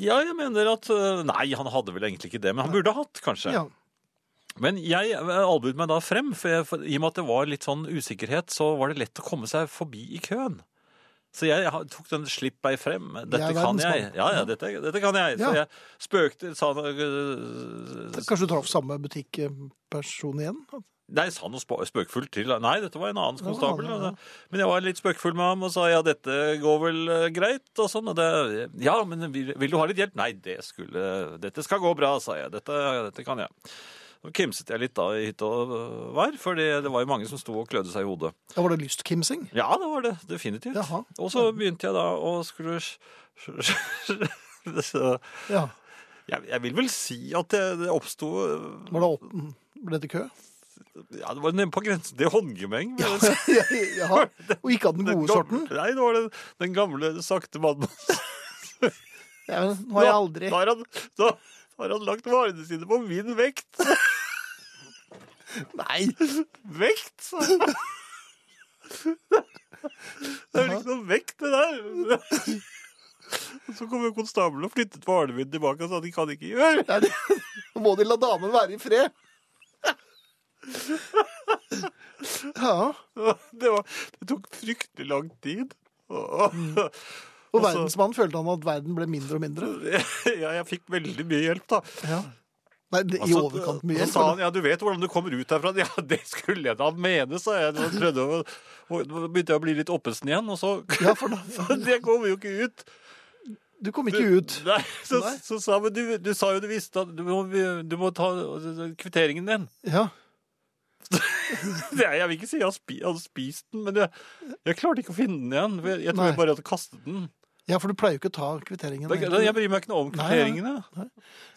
Ja, jeg mener at eh, Nei, han hadde vel egentlig ikke det, men han burde hatt, kanskje. Ja. Men jeg albuet meg da frem, for, jeg, for i og med at det var litt sånn usikkerhet, så var det lett å komme seg forbi i køen. Så jeg tok den slipp meg frem. Dette Jeg kan jeg. Ja, ja, dette, dette kan jeg. Så jeg spøkte sa øh, Kanskje du traff samme butikkperson igjen? Nei, sa noe sp- spøkefullt til. Nei, dette var en annen konstabel. Ja, ja, ja. Men jeg var litt spøkfull med ham og sa ja, dette går vel eh, greit. Og sånn. Og det, ja, men vil, vil du ha litt hjelp? Nei, det skulle, dette skal gå bra, sa jeg. Dette, dette kan jeg. Så kimset jeg litt da i hytte og vær, for det, var jo mange som sto og klødde seg i hodet. Ja, var det lystkimsing? Ja, det var det. Definitivt. Jaha. Og så begynte jeg da å skulle (laughs) Så Ja. jeg, jeg vil vel si at det, det oppsto Var det åpen? Ble det kø? Ja, det var nede på grensen til håndgemeng. (laughs) Ja, ja, ja, (laughs) Og ikke av den Den gode gamle- sorten? Nei, det var den, den gamle, sakte mannen. Ja, men nå har jeg aldri Da da har han lagt varene sine på min vekt. (laughs) Nei! Vekt, sa. (laughs) Det er vel ikke noe vekt, det der. Så kom jo konstabelen og flyttet varene mine tilbake og sa de kan ikke gjøre. Nei, det- Nå må de la damen være i fred. (laughs) Ja. Det, var, det tok fryktelig lang tid. Og, Og Og så- verdensmannen følte han at verden ble mindre og mindre. (laughs) ja, jeg fikk veldig mye hjelp, da. Ja. Nei, det, i Altså, overkant mye. Så sa han ja, du vet hvordan du kommer ut herfra. (laughs) Ja, det skulle jeg da mene, sa jeg. Så prøvde å, da begynte jeg å bli litt oppesen igjen, og så (laughs) Ja, for da, Det kommer jo ikke ut. du kom ikke ut. Nei, så, Nei. så sa men du, du sa jo du visste at du må, du må ta kvitteringen din. Ja. Det, jeg vil ikke si jeg hadde spist den, men jeg, jeg klarte ikke å finne den igjen. Jeg, tror jeg bare hadde kastet den. Ja, for du pleier jo ikke å ta kvitteringen. Da, jeg bryr meg ikke noe om nei, kvitteringene. nei.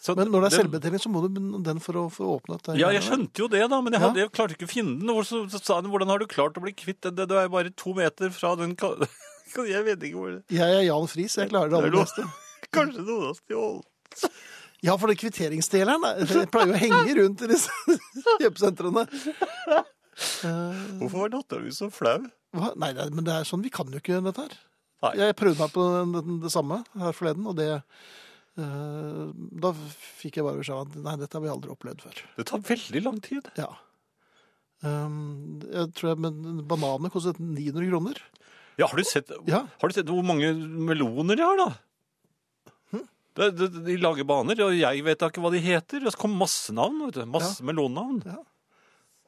Så Men når det er den- selvbetjening, så må du den for å få åpnet det. Ja, jeg skjønte jo det, da, men jeg, hadde, jeg klarte ikke å finne den. Så, så sa han hvordan har du klart å bli kvitt den? Det, det er jo bare to meter fra den (laughs) Jeg vet ikke hvor det Jeg er Jan Friis, jeg klarer det Det er aller beste. (laughs) Kanskje noen har stjålet Ja, for det kvitteringsdeleren det det pleier jo å henge rundt i disse (laughs) kjøpesentrene. Hvorfor var dattera mi så flau? hva? Nei, det, men det er sånn, vi kan jo ikke dette her. Nei. Jeg prøvde meg på det, det samme her forleden, og det eh, Da fikk jeg bare beskjed om at nei, dette har vi aldri opplevd før. Det tar veldig lang tid. Ja. Um, jeg tror jeg, men Bananene kostet 900 kroner. Ja, har du sett, Ja. har du sett hvor mange meloner de har, da? Hm? De, de, de lager baner, og jeg vet da ikke hva de heter. Det kom masse navn, vet du. Masse melonnavn.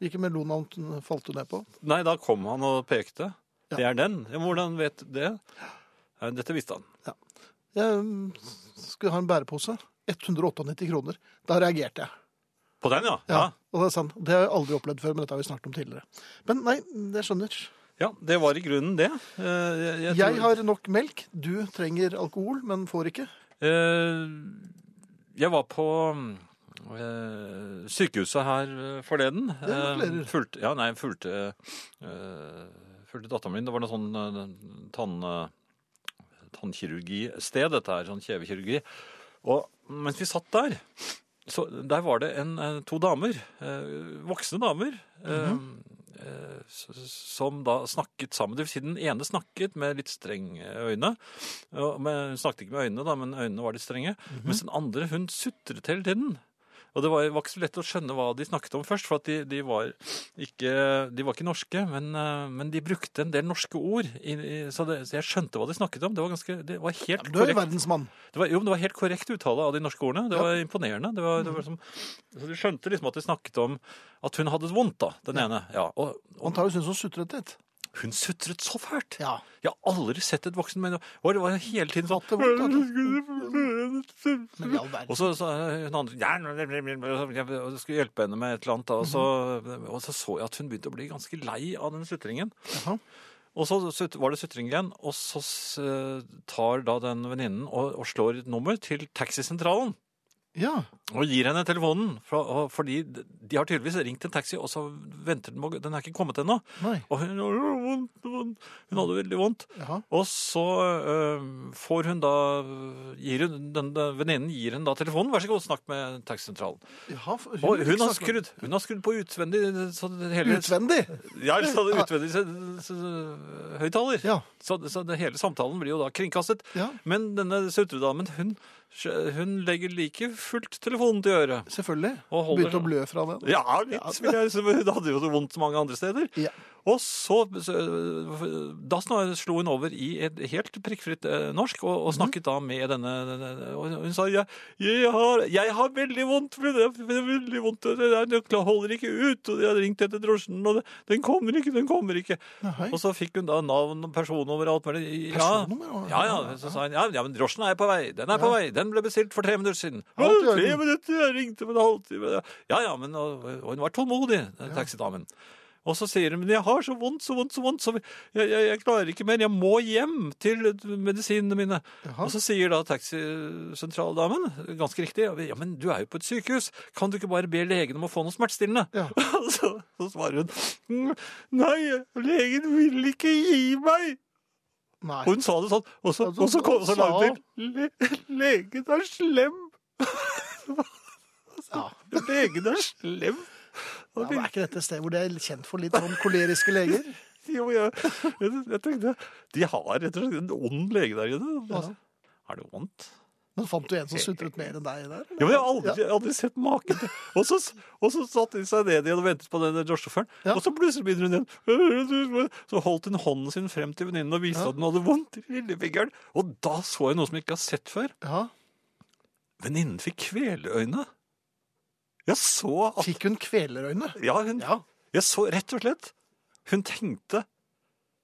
Hvilke melonnavn falt du ned på? Nei, da kom han og pekte. Ja. Det er den. Ja, hvordan vet du det? Ja, Dette visste han. Jeg um, skulle ha en bærepose. 198 kroner. Da reagerte jeg. På den, ja? Ja, Ja. og Det er sant. Det har jeg aldri opplevd før, men dette har vi snakket om tidligere. Men nei, det skjønner. Ja, det var i grunnen det. Jeg, Jeg, tror... Jeg har nok melk. Du trenger alkohol, men får ikke. Eh, Jeg var på eh, sykehuset her eh, forleden. Ja. Eh, Fulgte, ja, nei, fulgte, eh, fulgte datteren min. Det var noe sånn eh, tann, eh, tannkirurgisted, dette her, sånn kjevekirurgi. Og mens vi satt der, så der var det en, eh, to damer, voksne damer, mm -hmm. som da snakket sammen. Det vil si den ene snakket med litt strenge øyne. Hun snakket ikke med øynene, da, men øynene var litt strenge. Mens den andre, hun sutret hele tiden. Og det var, var ikke så lett å skjønne hva de snakket om først, for at de, de, var, ikke, de var ikke norske, men, eh, men de brukte en del norske ord. I, i, så, det, så jeg skjønte hva de snakket om. Det var, ganske, det var helt Du er jo korrekt. verdensmann. Det var, jo, men det var helt korrekt uttale av de norske ordene. Det Ja. var imponerende. Det var, det var som, så du skjønte liksom at de snakket om at hun hadde det vondt, da, den ene. Ja, og, og Antakeligvis hun sutret litt. Hun sutret så fælt. Ja. Jeg har aldri sett et voksen menneske Og det var hele tiden sånn verden. Og så sa hun andre ja, Jeg skulle hjelpe henne med et eller annet. Og så, og så så jeg at hun begynte å bli ganske lei av den sutringen. Og så var det sutring igjen, og så tar da den venninnen og, og slår et nummer til taxisentralen. Ja. Og gir henne telefonen, for, fordi de har tydeligvis ringt en taxi, og så venter den på Den er ikke kommet ennå. Og hun, vondt, vondt. hun hadde veldig vondt. Jaha. Og så øh, får hun da gir hun, den, den Venninnen gir henne da telefonen. Vær så god, snakk med taxisentralen. Og hun har skrudd, hun har skrudd på utvendig så hele, Utvendig? Ja, så det utvendig så, så, høyttaler. Ja. Så, så det hele samtalen blir jo da kringkastet. Ja, Men denne sutredamen, hun, hun legger like fullt telefonen til øret. selvfølgelig. Begynte å blø fra den. Ja, litt, Ja. hun hadde jo så vondt mange andre steder. Ja. Og så, Da slo hun over i et helt prikkfritt eh, norsk og, og snakket da med denne, Og hun sa jeg, jeg, har, 'Jeg har veldig vondt, det er veldig vondt, det er- det holder ikke ut.' Og jeg har ringt etter drosjen, og det, 'Den kommer ikke, den kommer ikke'. Nei. Og så fikk hun da navn og personnummer og alt mulig. Ja, Personnummer, ja, ja. Så sa hun ja, men drosjen er på vei. Den er på vei. Den ble bestilt for tre minutter siden. Alt Tre orden. Minutter? Jeg ringte om en halvtime. Ja, ja, men og, og hun var tålmodig, taxidamen. Og så sier hun men jeg har så vondt, så vondt, så vondt, så jeg, jeg, jeg klarer ikke mer. Jeg må hjem til medisinene mine. Jaha. Og så sier da taxisentraldamen, ganske riktig, ja, men du er jo på et sykehus. Kan du ikke bare be legen om å få noe smertestillende? Ja. (laughs) Og så, så svarer hun «Mm, nei, legen vil ikke gi meg. Nei. Og hun sa det sånn, og så, Ja, så- og så kom så langt til Le, Legen er slem. Ja. Legen er slem. Ja, men er ikke dette et sted hvor det er kjent for litt sånn koleriske (laughs) leger? Jo, jeg, jeg, jeg tenkte De har rett og slett en ond lege der inne. Altså, Er det vondt? Men fant du en som sutret mer enn deg der? Ja, men Jeg har aldri, ja. aldri sett maken til og så, og så satt de seg ned igjen og ventet på den drosjesjåføren. Ja. Og så plutselig begynner hun igjen. Så holdt hun hånden sin frem til venninnen og viste Ja. at hun hadde vondt i lillefingeren. Og da så jeg noe som jeg ikke har sett før. Ja. Venninnen fikk kvelerøyne. Jeg så at Fikk hun kvelerøyne? Ja, hun, Ja. jeg så rett og slett Hun tenkte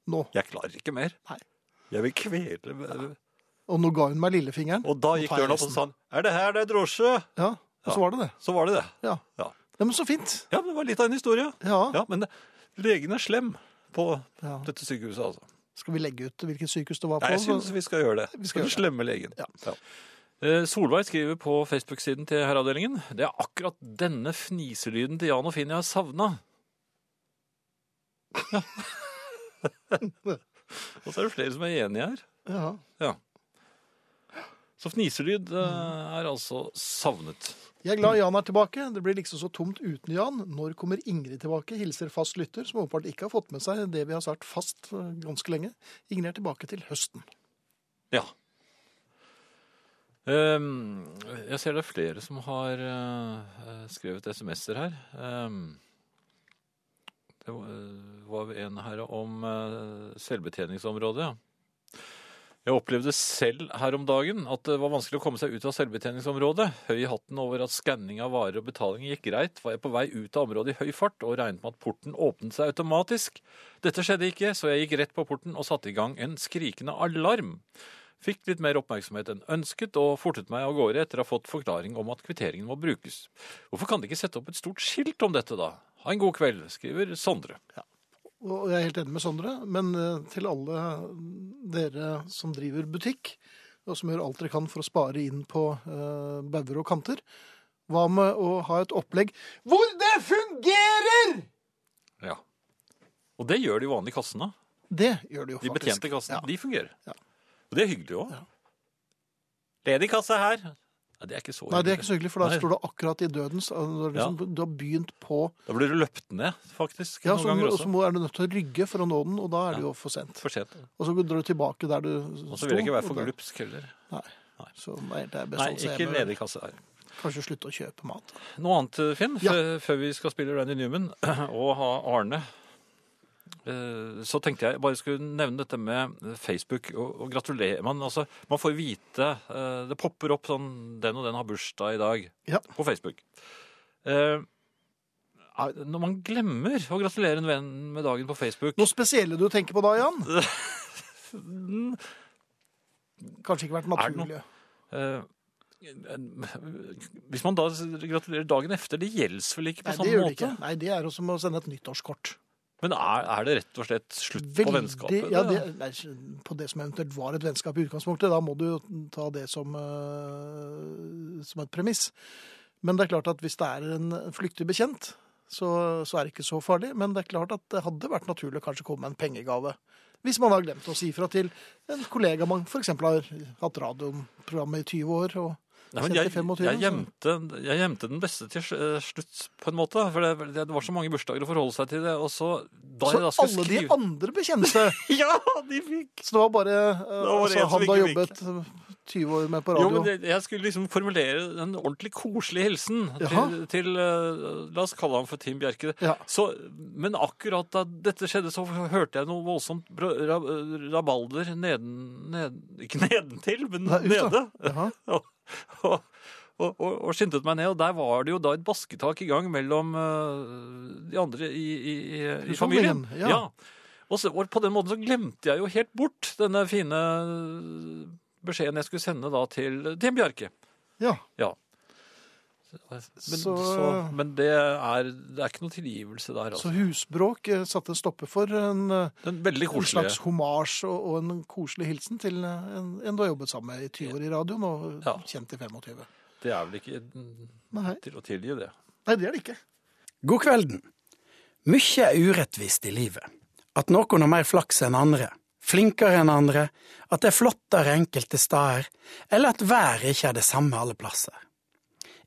Nå. Jeg klarer ikke mer. Nei. Jeg vil kvele Og nå ga hun meg lillefingeren. Og da Nå gikk tar jeg døren opp og resten. sa han, Er det her det er drosje? Ja, og så var det det. Så var det det. Ja. Ja. ja, men så fint. Ja, men det var litt av en historie. Ja. Ja, men det- legen er slem på Ja. dette sykehuset, altså. Skal vi legge ut hvilket sykehus det var på? Nei, jeg syns vi skal gjøre det. Vi skal skal gjøre det. slemme legen. Ja. Eh, Solveig skriver på Facebook-siden til Herreavdelingen Det er akkurat denne fniselyden til Jan og Finn jeg har savna. (laughs) Ja. og så er det flere som er enige her. Ja. Så fniselyd eh, er altså savnet. Jeg er glad Jan er tilbake. Det blir liksom så tomt uten Jan. Når kommer Ingrid tilbake? Hilser fast lytter, som åpenbart ikke har fått med seg det vi har sagt fast eh, ganske lenge. Ingrid er tilbake til høsten. Ja. Ehm, jeg ser det er flere som har eh, skrevet SMS-er her. Ehm, det var, eh, en her om eh, selvbetjeningsområdet. ja. Jeg opplevde selv her om dagen at det var vanskelig å komme seg ut av selvbetjeningsområdet. Høy i hatten over at skanning av varer og betaling gikk greit, var jeg på vei ut av området i høy fart og regnet med at porten åpnet seg automatisk. Dette skjedde ikke, så jeg gikk rett på porten og satte i gang en skrikende alarm. Fikk litt mer oppmerksomhet enn ønsket, og fortet meg av gårde etter å ha fått forklaring om at kvitteringen må brukes. Hvorfor kan de ikke sette opp et stort skilt om dette, da? Ha en god kveld, skriver Sondre. Og jeg er helt enig med Sondre, men eh, til alle dere som driver butikk, og som gjør alt dere kan for å spare inn på uh, bauger og kanter, hva med å ha et opplegg hvor det fungerer?! Ja. Og det gjør de vanlige kassene. Det gjør de jo faktisk. De betjente kassene. Ja. De fungerer. Ja. Og det er hyggelig òg. Ja. Ledig kasse her. Nei, det er ikke så Nei, det er ikke så hyggelig, for da Nei. står du akkurat i dødens liksom, når liksom, Du har begynt på Da blir du løpt ned, faktisk. Ja, så, og også. så er du nødt til å rygge for å nå den, og da er det jo for sent. For sent. Og så drar du tilbake der du Og så vil jeg ikke være for glupsk heller. Nei. Nei. Så nei, er Nei, ikke ledig kasse her. Kanskje slutte å kjøpe mat. Noe annet, Finn, Ja. før vi skal spille Randy Newman (clears throat) og ha Arne. Eh, Så tenkte jeg bare skulle nevne dette med Facebook og, og gratulere. Man, altså, man får vite eh, Det popper opp sånn Den og den har bursdag i dag Ja. på Facebook. Eh, Når man glemmer å gratulere en venn med dagen på Facebook Noe spesielle du tenker på da, Jan? (laughs) Kanskje ikke vært naturlig. eh, Hvis man da gratulerer dagen efter, det gjelder vel ikke på Nei, det måte? ikke. Nei, det er jo som å sende et nyttårskort. Men er, er det rett og slett slutt på vennskapet? Ja, det, på det som eventuelt var et vennskap i utgangspunktet. Da må du jo ta det som, uh, som et premiss. Men det er klart at hvis det er en flyktig bekjent, så, så er det ikke så farlig. Men det er klart at det hadde vært naturlig å kanskje komme med en pengegave. Hvis man har glemt å si fra til en kollega man f.eks. har hatt radioprogrammet i 20 år. og Nei, jeg, jeg, gjemte, jeg gjemte den beste til slutt, på en måte. For det, det var så mange bursdager å forholde seg til det. Og så, da Så jeg da skulle alle de skrive andre bekjente (laughs) Ja, de fikk! Så det var bare det var altså, han som har jobbet 20 år med på Jo, radio. men det, jeg skulle liksom formulere en ordentlig koselig hilsen til, til eh, La oss kalle ham for Tim Bjerke. Ja. Så, men akkurat da dette skjedde, så hørte jeg noe voldsomt rabalder neden, neden Ikke nedentil, men Nei, nede. (laughs) Og, og, og, og skyndte meg ned, og der var det jo da et basketak i gang mellom eh, de andre i, i, i, i familien. Ja. ja. Og, så, og på den måten så glemte jeg jo helt bort denne fine beskjeden jeg skulle sende da til Tim Bjarke. Ja. Ja. Men, så, Så- men det, er, det er ikke noe tilgivelse der, Så altså. husbråk eh, satte en stopper for en, eh, en slags homasj og, og en koselig hilsen til eh, en, en du har jobbet sammen med i 20 år i radioen og Ja. kjent i 25. Det er vel ikke Nei. til å tilgi det. Nei, det er det ikke. God kvelden. Mykje er urettvist i livet. At noen har mer flaks enn andre, flinkere enn andre, at det er flottere enkelte steder, eller at været ikke er det samme alle plasser.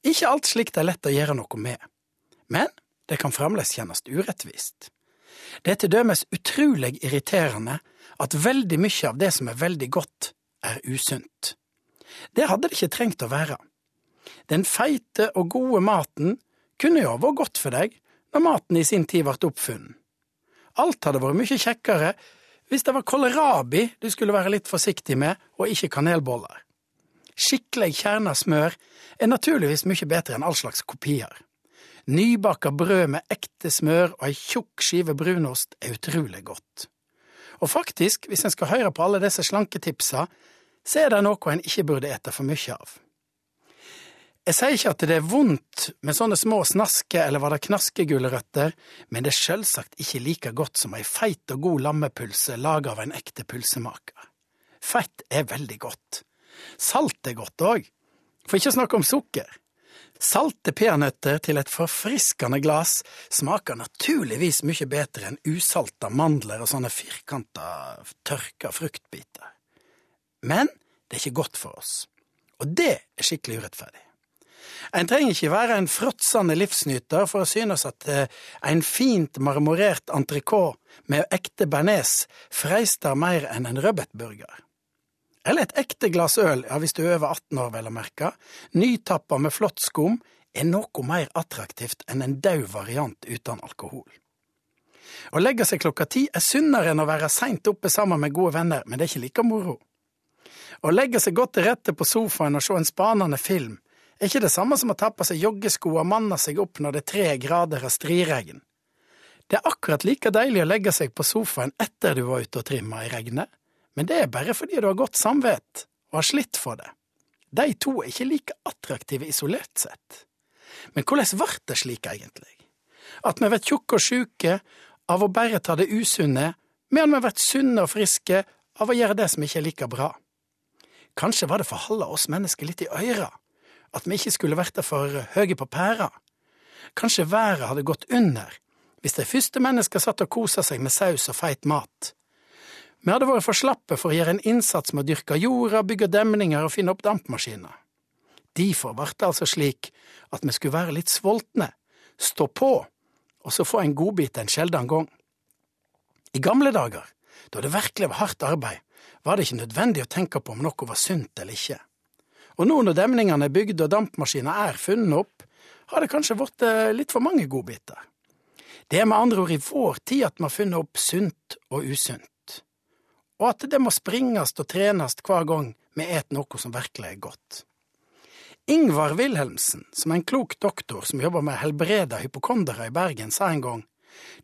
Ikke alt slikt er lett å gjøre noe med, men det kan fremdeles kjennes urettvist. Det er til dømes utrolig irriterende at veldig mye av det som er veldig godt, er usunt. Det hadde det ikke trengt å være. Den feite og gode maten kunne jo vært godt for deg når maten i sin tid ble oppfunnet. Alt hadde vært mye kjekkere hvis det var kålrabi du skulle være litt forsiktig med, og ikke kanelboller. Skikkelig kjerna smør er naturligvis mye bedre enn all slags kopier. Nybaka brød med ekte smør og ei tjukk skive brunost er utrolig godt. Og faktisk, hvis en skal høre på alle disse slanketipsa, så er det noe en ikke burde ete for mye av. Jeg sier ikke at det er vondt med sånne små snaske eller var det knaskegulrøtter, men det er sjølsagt ikke like godt som ei feit og god lammepølse laga av en ekte pølsemaker. Fett er veldig godt. Salt er godt òg, for ikke å snakke om sukker. Salte peanøtter til et forfriskende glass smaker naturligvis mye bedre enn usalta mandler og sånne firkanta, tørka fruktbiter. Men det er ikke godt for oss, og det er skikkelig urettferdig. En trenger ikke være en fråtsende livsnyter for å synes at eh, en fint marmorert entrecôte med ekte bearnés freister mer enn en rødbetburger. Eller et ekte glass øl, ja hvis du er over 18 år vel å merke, nytappa med flott skum, er noe mer attraktivt enn en daud variant uten alkohol. Å legge seg klokka ti er sunnere enn å være seint oppe sammen med gode venner, men det er ikke like moro. Å legge seg godt til rette på sofaen og se en spanende film er ikke det samme som å ta på seg joggesko og manne seg opp når det er tre grader av striregn. Det er akkurat like deilig å legge seg på sofaen etter du var ute og trimma i regnet, men det er bare fordi du har godt samvett og har slitt for det. De to er ikke like attraktive isolert sett. Men hvordan ble det slik, egentlig? At vi blir tjukke og sjuke av å bare ta det usunne, medan vi blir sunne og friske av å gjøre det som ikke er like bra? Kanskje var det for å holde oss mennesker litt i øra, at vi ikke skulle vært for høye på pæra. Kanskje været hadde gått under hvis de første mennesker satt og kosa seg med saus og feit mat. Vi hadde vært for slappe for å gjøre en innsats med å dyrke jorda, bygge demninger og finne opp dampmaskiner. Derfor ble det altså slik at vi skulle være litt sultne, stå på, og så få en godbit en sjelden gang. I gamle dager, da det virkelig var hardt arbeid, var det ikke nødvendig å tenke på om noe var sunt eller ikke. Og nå når demningene er bygd og dampmaskiner er funnet opp, har det kanskje blitt litt for mange godbiter. Det er med andre ord i vår tid at vi har funnet opp sunt og usunt og at det må springast og trenast hver gang vi et noe som virkelig er godt. Ingvar Wilhelmsen, som er en klok doktor som jobber med å helbrede hypokondere i Bergen, sa en gang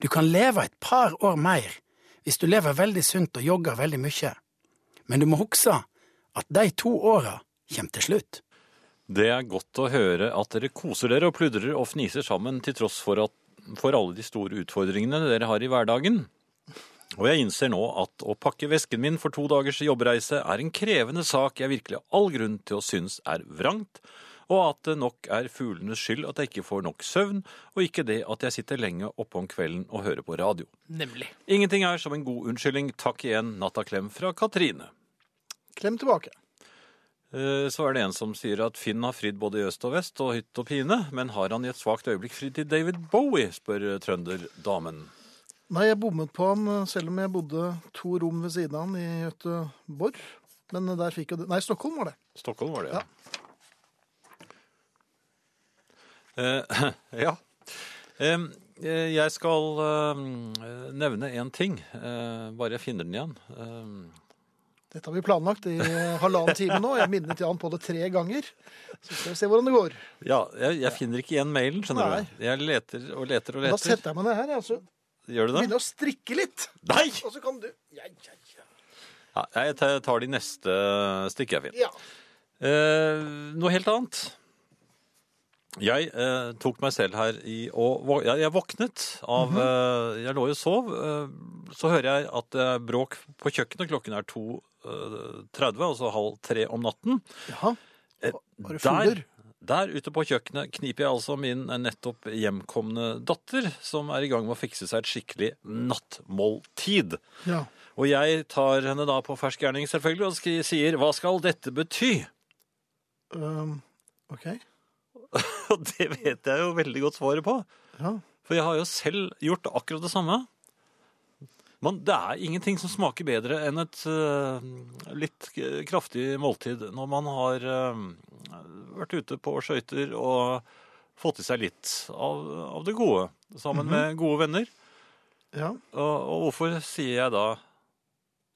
du kan leve et par år mer hvis du lever veldig sunt og jogger veldig mye, men du må huske at de to åra kommer til slutt. Det er godt å høre at dere koser dere og pludrer og fniser sammen til tross for, at, for alle de store utfordringene dere har i hverdagen. Og jeg innser nå at å pakke vesken min for to dagers jobbreise er en krevende sak jeg virkelig har all grunn til å synes er vrangt, og at det nok er fuglenes skyld at jeg ikke får nok søvn, og ikke det at jeg sitter lenge oppe om kvelden og hører på radio. Nemlig. Ingenting er som en god unnskyldning. Takk igjen, nattaklem fra Katrine. Klem tilbake. Eh, Så er det en som sier at Finn har fridd både i øst og vest og hytt og pine, men har han i et svakt øyeblikk fridd til David Bowie, spør trønderdamen. Nei, jeg bommet på han, selv om jeg bodde to rom ved siden av han i Göteborg. Men der fikk jo det Nei, Stockholm var det. Stockholm var det, Ja. ja. Eh, (laughs) ja. Eh, eh, jeg skal eh, nevne en ting, eh, bare jeg finner den igjen. Eh, Dette har vi planlagt i halvannen time nå. Jeg minnet Jan på det tre ganger. Så skal vi se hvordan det går. ja, jeg, jeg finner ikke igjen mailen, skjønner Nei. du. Jeg leter og leter og leter. Da setter jeg meg ned her. Jeg, så Gjør du det? begynner å strikke litt. Nei! Og så kan du Ja, ja, ja. Ja, jeg tar- de neste stikk, jeg, Finn. ja. Eh, noe helt annet. Jeg eh, tok meg selv her i og ja, Jeg våknet av eh, Jeg lå og sov. Eh, så hører jeg at det er bråk på kjøkkenet. Klokken er 2.30, altså halv tre om natten. Jaha. Eh, Var det der, fugler? der ute på kjøkkenet kniper jeg altså min nettopp hjemkomne datter, som er i gang med å fikse seg et skikkelig nattmåltid. Ja. Og jeg tar henne da på fersk gjerning selvfølgelig og sier 'hva skal dette bety'? Um, OK. (laughs) Og det vet jeg jo veldig godt svaret på. Ja. For jeg har jo selv gjort akkurat det samme. Men det er ingenting som smaker bedre enn et uh, litt kraftig måltid når man har uh, vært ute på skøyter og fått i seg litt av, av det gode sammen med gode venner. Ja. Og, og hvorfor sier jeg da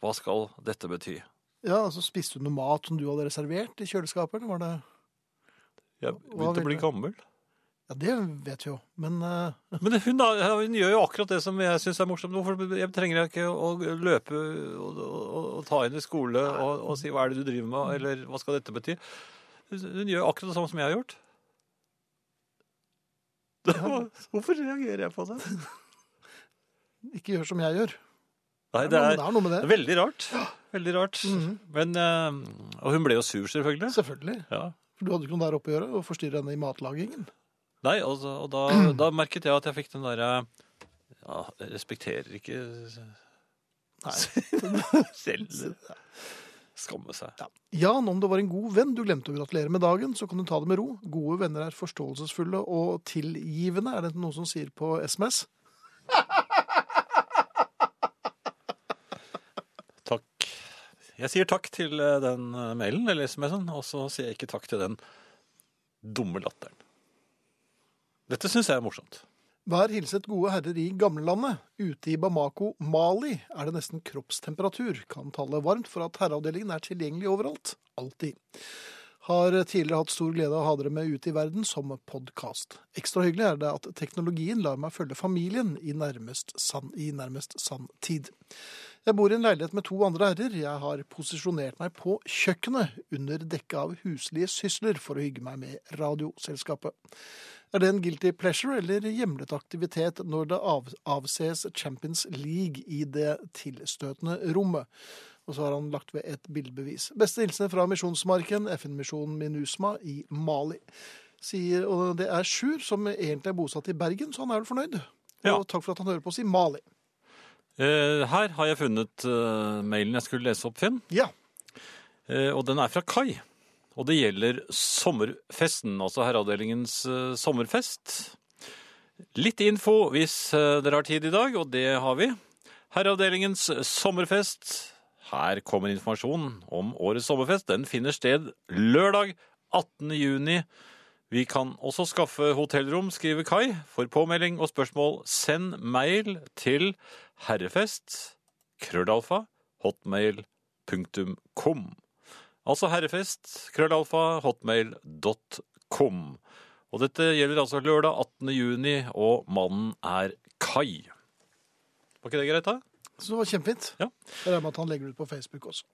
hva skal dette bety? ja, altså Spiste du noe mat som du hadde reservert i kjøleskapet? var det... Jeg begynte å bli gammel. Ja, det vet vi jo, men uh... Men hun, da, hun gjør jo akkurat det som jeg syns er morsomt. Hvorfor jeg trenger jeg ikke å løpe og, og, og ta henne i skole og, og si hva er det du driver med, eller hva skal dette bety? Hun gjør akkurat det samme som jeg har gjort. (laughs) Hvorfor reagerer jeg på det? (laughs) ikke gjør som jeg gjør. Nei, Det er, det er noe med det veldig rart. Veldig rart. Mhm. Men, eh, og hun ble jo sur, selvfølgelig. Selvfølgelig. Ja. For du hadde ikke noe der oppe å gjøre å forstyrre henne i matlagingen. Nei, altså, og da, (clears throat) da merket jeg at jeg fikk den derre Ja, jeg respekterer ikke Nei. (laughs) selv. Skamme seg. Ja. Jan, om det var en god venn du glemte å gratulere med dagen, så kan du ta det med ro. Gode venner er forståelsesfulle og tilgivende, er det noen som sier på SMS. (laughs) Takk. Jeg sier takk til eh, den eh, mailen eller SMS-en, og så sier jeg ikke takk til den dumme latteren. Dette syns jeg er morsomt. Vær hilset gode herrer i gamlelandet. Ute i Bamako, Mali, er det nesten kroppstemperatur. Kan tallet varmt for at herreavdelingen er tilgjengelig overalt. Alltid. Har tidligere hatt stor glede av å ha dere med ute i verden som podkast. Ekstra hyggelig er det at teknologien lar meg følge familien i nærmest sann, i tid. Jeg bor i en leilighet med to andre herrer. Jeg har posisjonert meg på kjøkkenet under dekke av huslige sysler for å hygge meg med Radioselskapet. Er det en guilty pleasure eller hjemlet aktivitet når det av, avses Champions League i det tilstøtende rommet? Og så har han lagt ved et bildebevis. Beste hilsener fra Misjonsmarken, FN-misjonen Minusma i Mali. Sier, og det er Sjur, som egentlig er bosatt i Bergen, så han er vel fornøyd. Ja. Og takk for at han hører på oss i Mali. Eh, her har jeg funnet eh, mailen jeg skulle lese opp, Finn. Ja. Eh, og den er fra Kai. Og det gjelder sommerfesten, altså herreavdelingens eh, sommerfest. Litt info hvis eh, dere har tid i dag, og det har vi. Herreavdelingens sommerfest. Her kommer informasjon om årets sommerfest. Den finner sted lørdag 18. juni. Vi kan også skaffe hotellrom, skriver Kai. For påmelding og spørsmål, send mail til herrefest, krøllalfa, hotmail.com. Altså herrefest, krøllalfa, hotmail.com. Og dette gjelder altså lørdag 18. juni, og mannen er Kai. Var ikke det greit, da? Så det var kjempefint. Ja. Jeg regner med at han legger det ut på Facebook også.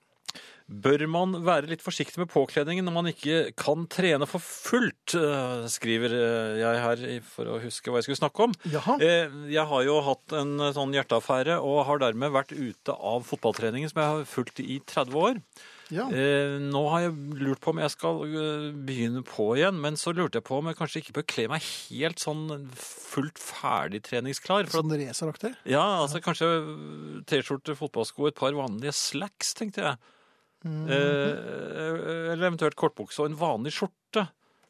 Bør man være litt forsiktig med påkledningen når man ikke kan trene for fullt, eh, skriver eh, jeg her for å huske hva jeg skulle snakke om. Jaha. Eh, Jeg har jo hatt en sånn hjerteaffære og har dermed vært ute av fotballtreningen som jeg har fulgt i 30 år. Ja. Eh, Nå har jeg lurt på om jeg skal eh, begynne på igjen, men så lurte jeg på om jeg kanskje ikke bør kle meg helt sånn fullt ferdig treningsklar. Sånn raceraktig. ja, altså kanskje T-skjorte, fotballsko, et par vanlige slacks, tenkte jeg. Eh, eller eventuelt kortbukse og en vanlig skjorte.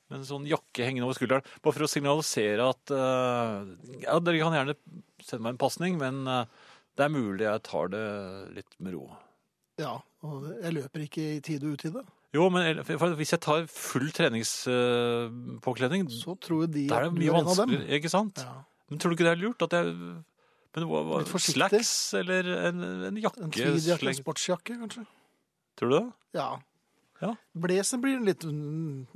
Med en sånn jakke hengende over skulderen. Bare for å signalisere at uh, Ja, dere kan gjerne sende meg en pasning, men uh, det er mulig jeg tar det litt med ro. Ja, og jeg løper ikke i tide og utide. Jo, men hvis jeg tar full treningspåkledning, Så tror jeg de er at du er en av dem. ikke sant? Ja. Men tror du ikke det er lurt at jeg men hva, hva, Litt. Slacks eller en, en jakke? En tweedjakke, en sportsjakke, kanskje. Tror du det? Ja. Ja. Blazer blir litt mm,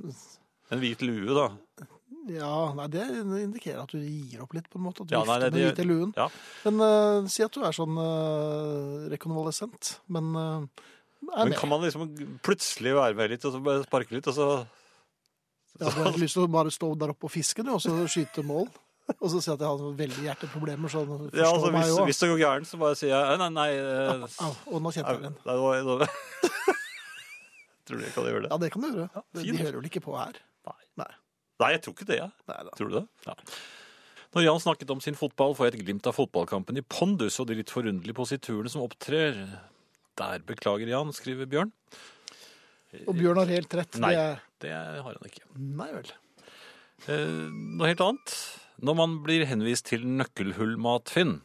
En hvit lue, da. Ja, nei, det indikerer at du gir opp litt, på en måte. At du Ja, nei, vifter det- med hvite luen. Ja. Men uh, si at du er sånn uh, rekonvalesent. Men uh, er Men med. kan man liksom plutselig være med litt og så bare sparke litt, og så Ja, du har ikke lyst til å bare stå der oppe og fiske, du, og så skyte mål? Og så si at jeg har veldig hjerteproblemer, så ja, altså, hvis, hvis det går gærent, så bare sier jeg nei, nei eh, Og nå kjente jeg den. nei, nå- nå- (laughs) Tror du jeg kan gjøre det? Ja, det kan du gjøre. Ja, de hører vel ikke på her. Nei. Nei, jeg tror ikke det. Ja. Nei. Tror du det? Ja. Når Jan snakket om sin fotball, får jeg et glimt av fotballkampen i pondus og de litt forunderlige positurene som opptrer. Der beklager Jan, skriver Bjørn. Og Bjørn har helt rett. Nei. Det er... Det har han ikke. Nei vel. Eh, noe helt annet. Når man blir henvist til nøkkelhullmat, Finn,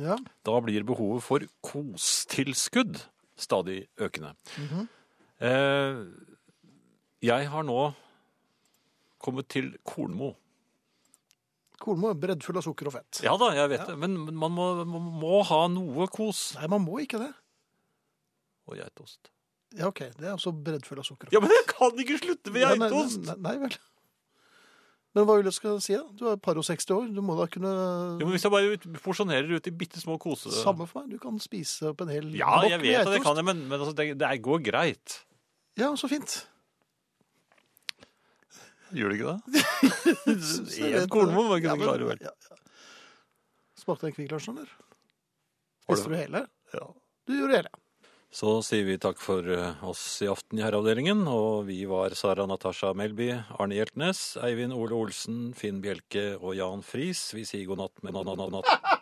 Ja. da blir behovet for kostilskudd stadig økende. eh, jeg har nå kommet til Kornmo. Kornmo er breddfull av sukker og fett. Ja da, jeg vet det, men men man må, man må ha noe kos. Nei, man må ikke det. Og geitost. Ja, OK. Det er også breddfull av sukker og fett. Ja, men jeg kan ikke slutte med Ja, nei, geitost! Nei, nei, vel. Men hva vil jeg skal si, da? Du er par og 60 år. Du må da kunne Jo, men Hvis jeg bare ut, porsjonerer ut i bitte små kose... Samme for meg. Du kan spise opp en hel Ja, bokk jeg med vet at det geitost. kan jeg, men, men altså, det, det går greit. Ja, så fint. Gjør det ikke det? (laughs) (laughs) Én kornmo var ikke Ja, men- klar over. ja, ja. Smakte den Kvikk Lunsj, eller? Spiste du hele? Ja. Du gjorde hele. Så sier vi takk for eh, oss i aften i Herreavdelingen. Og vi var Sara Natasha Melby, Arne Hjeltnes, Eivind Ole Olsen, Finn Bjelke og Jan Friis. Vi sier god natt med natt. (laughs)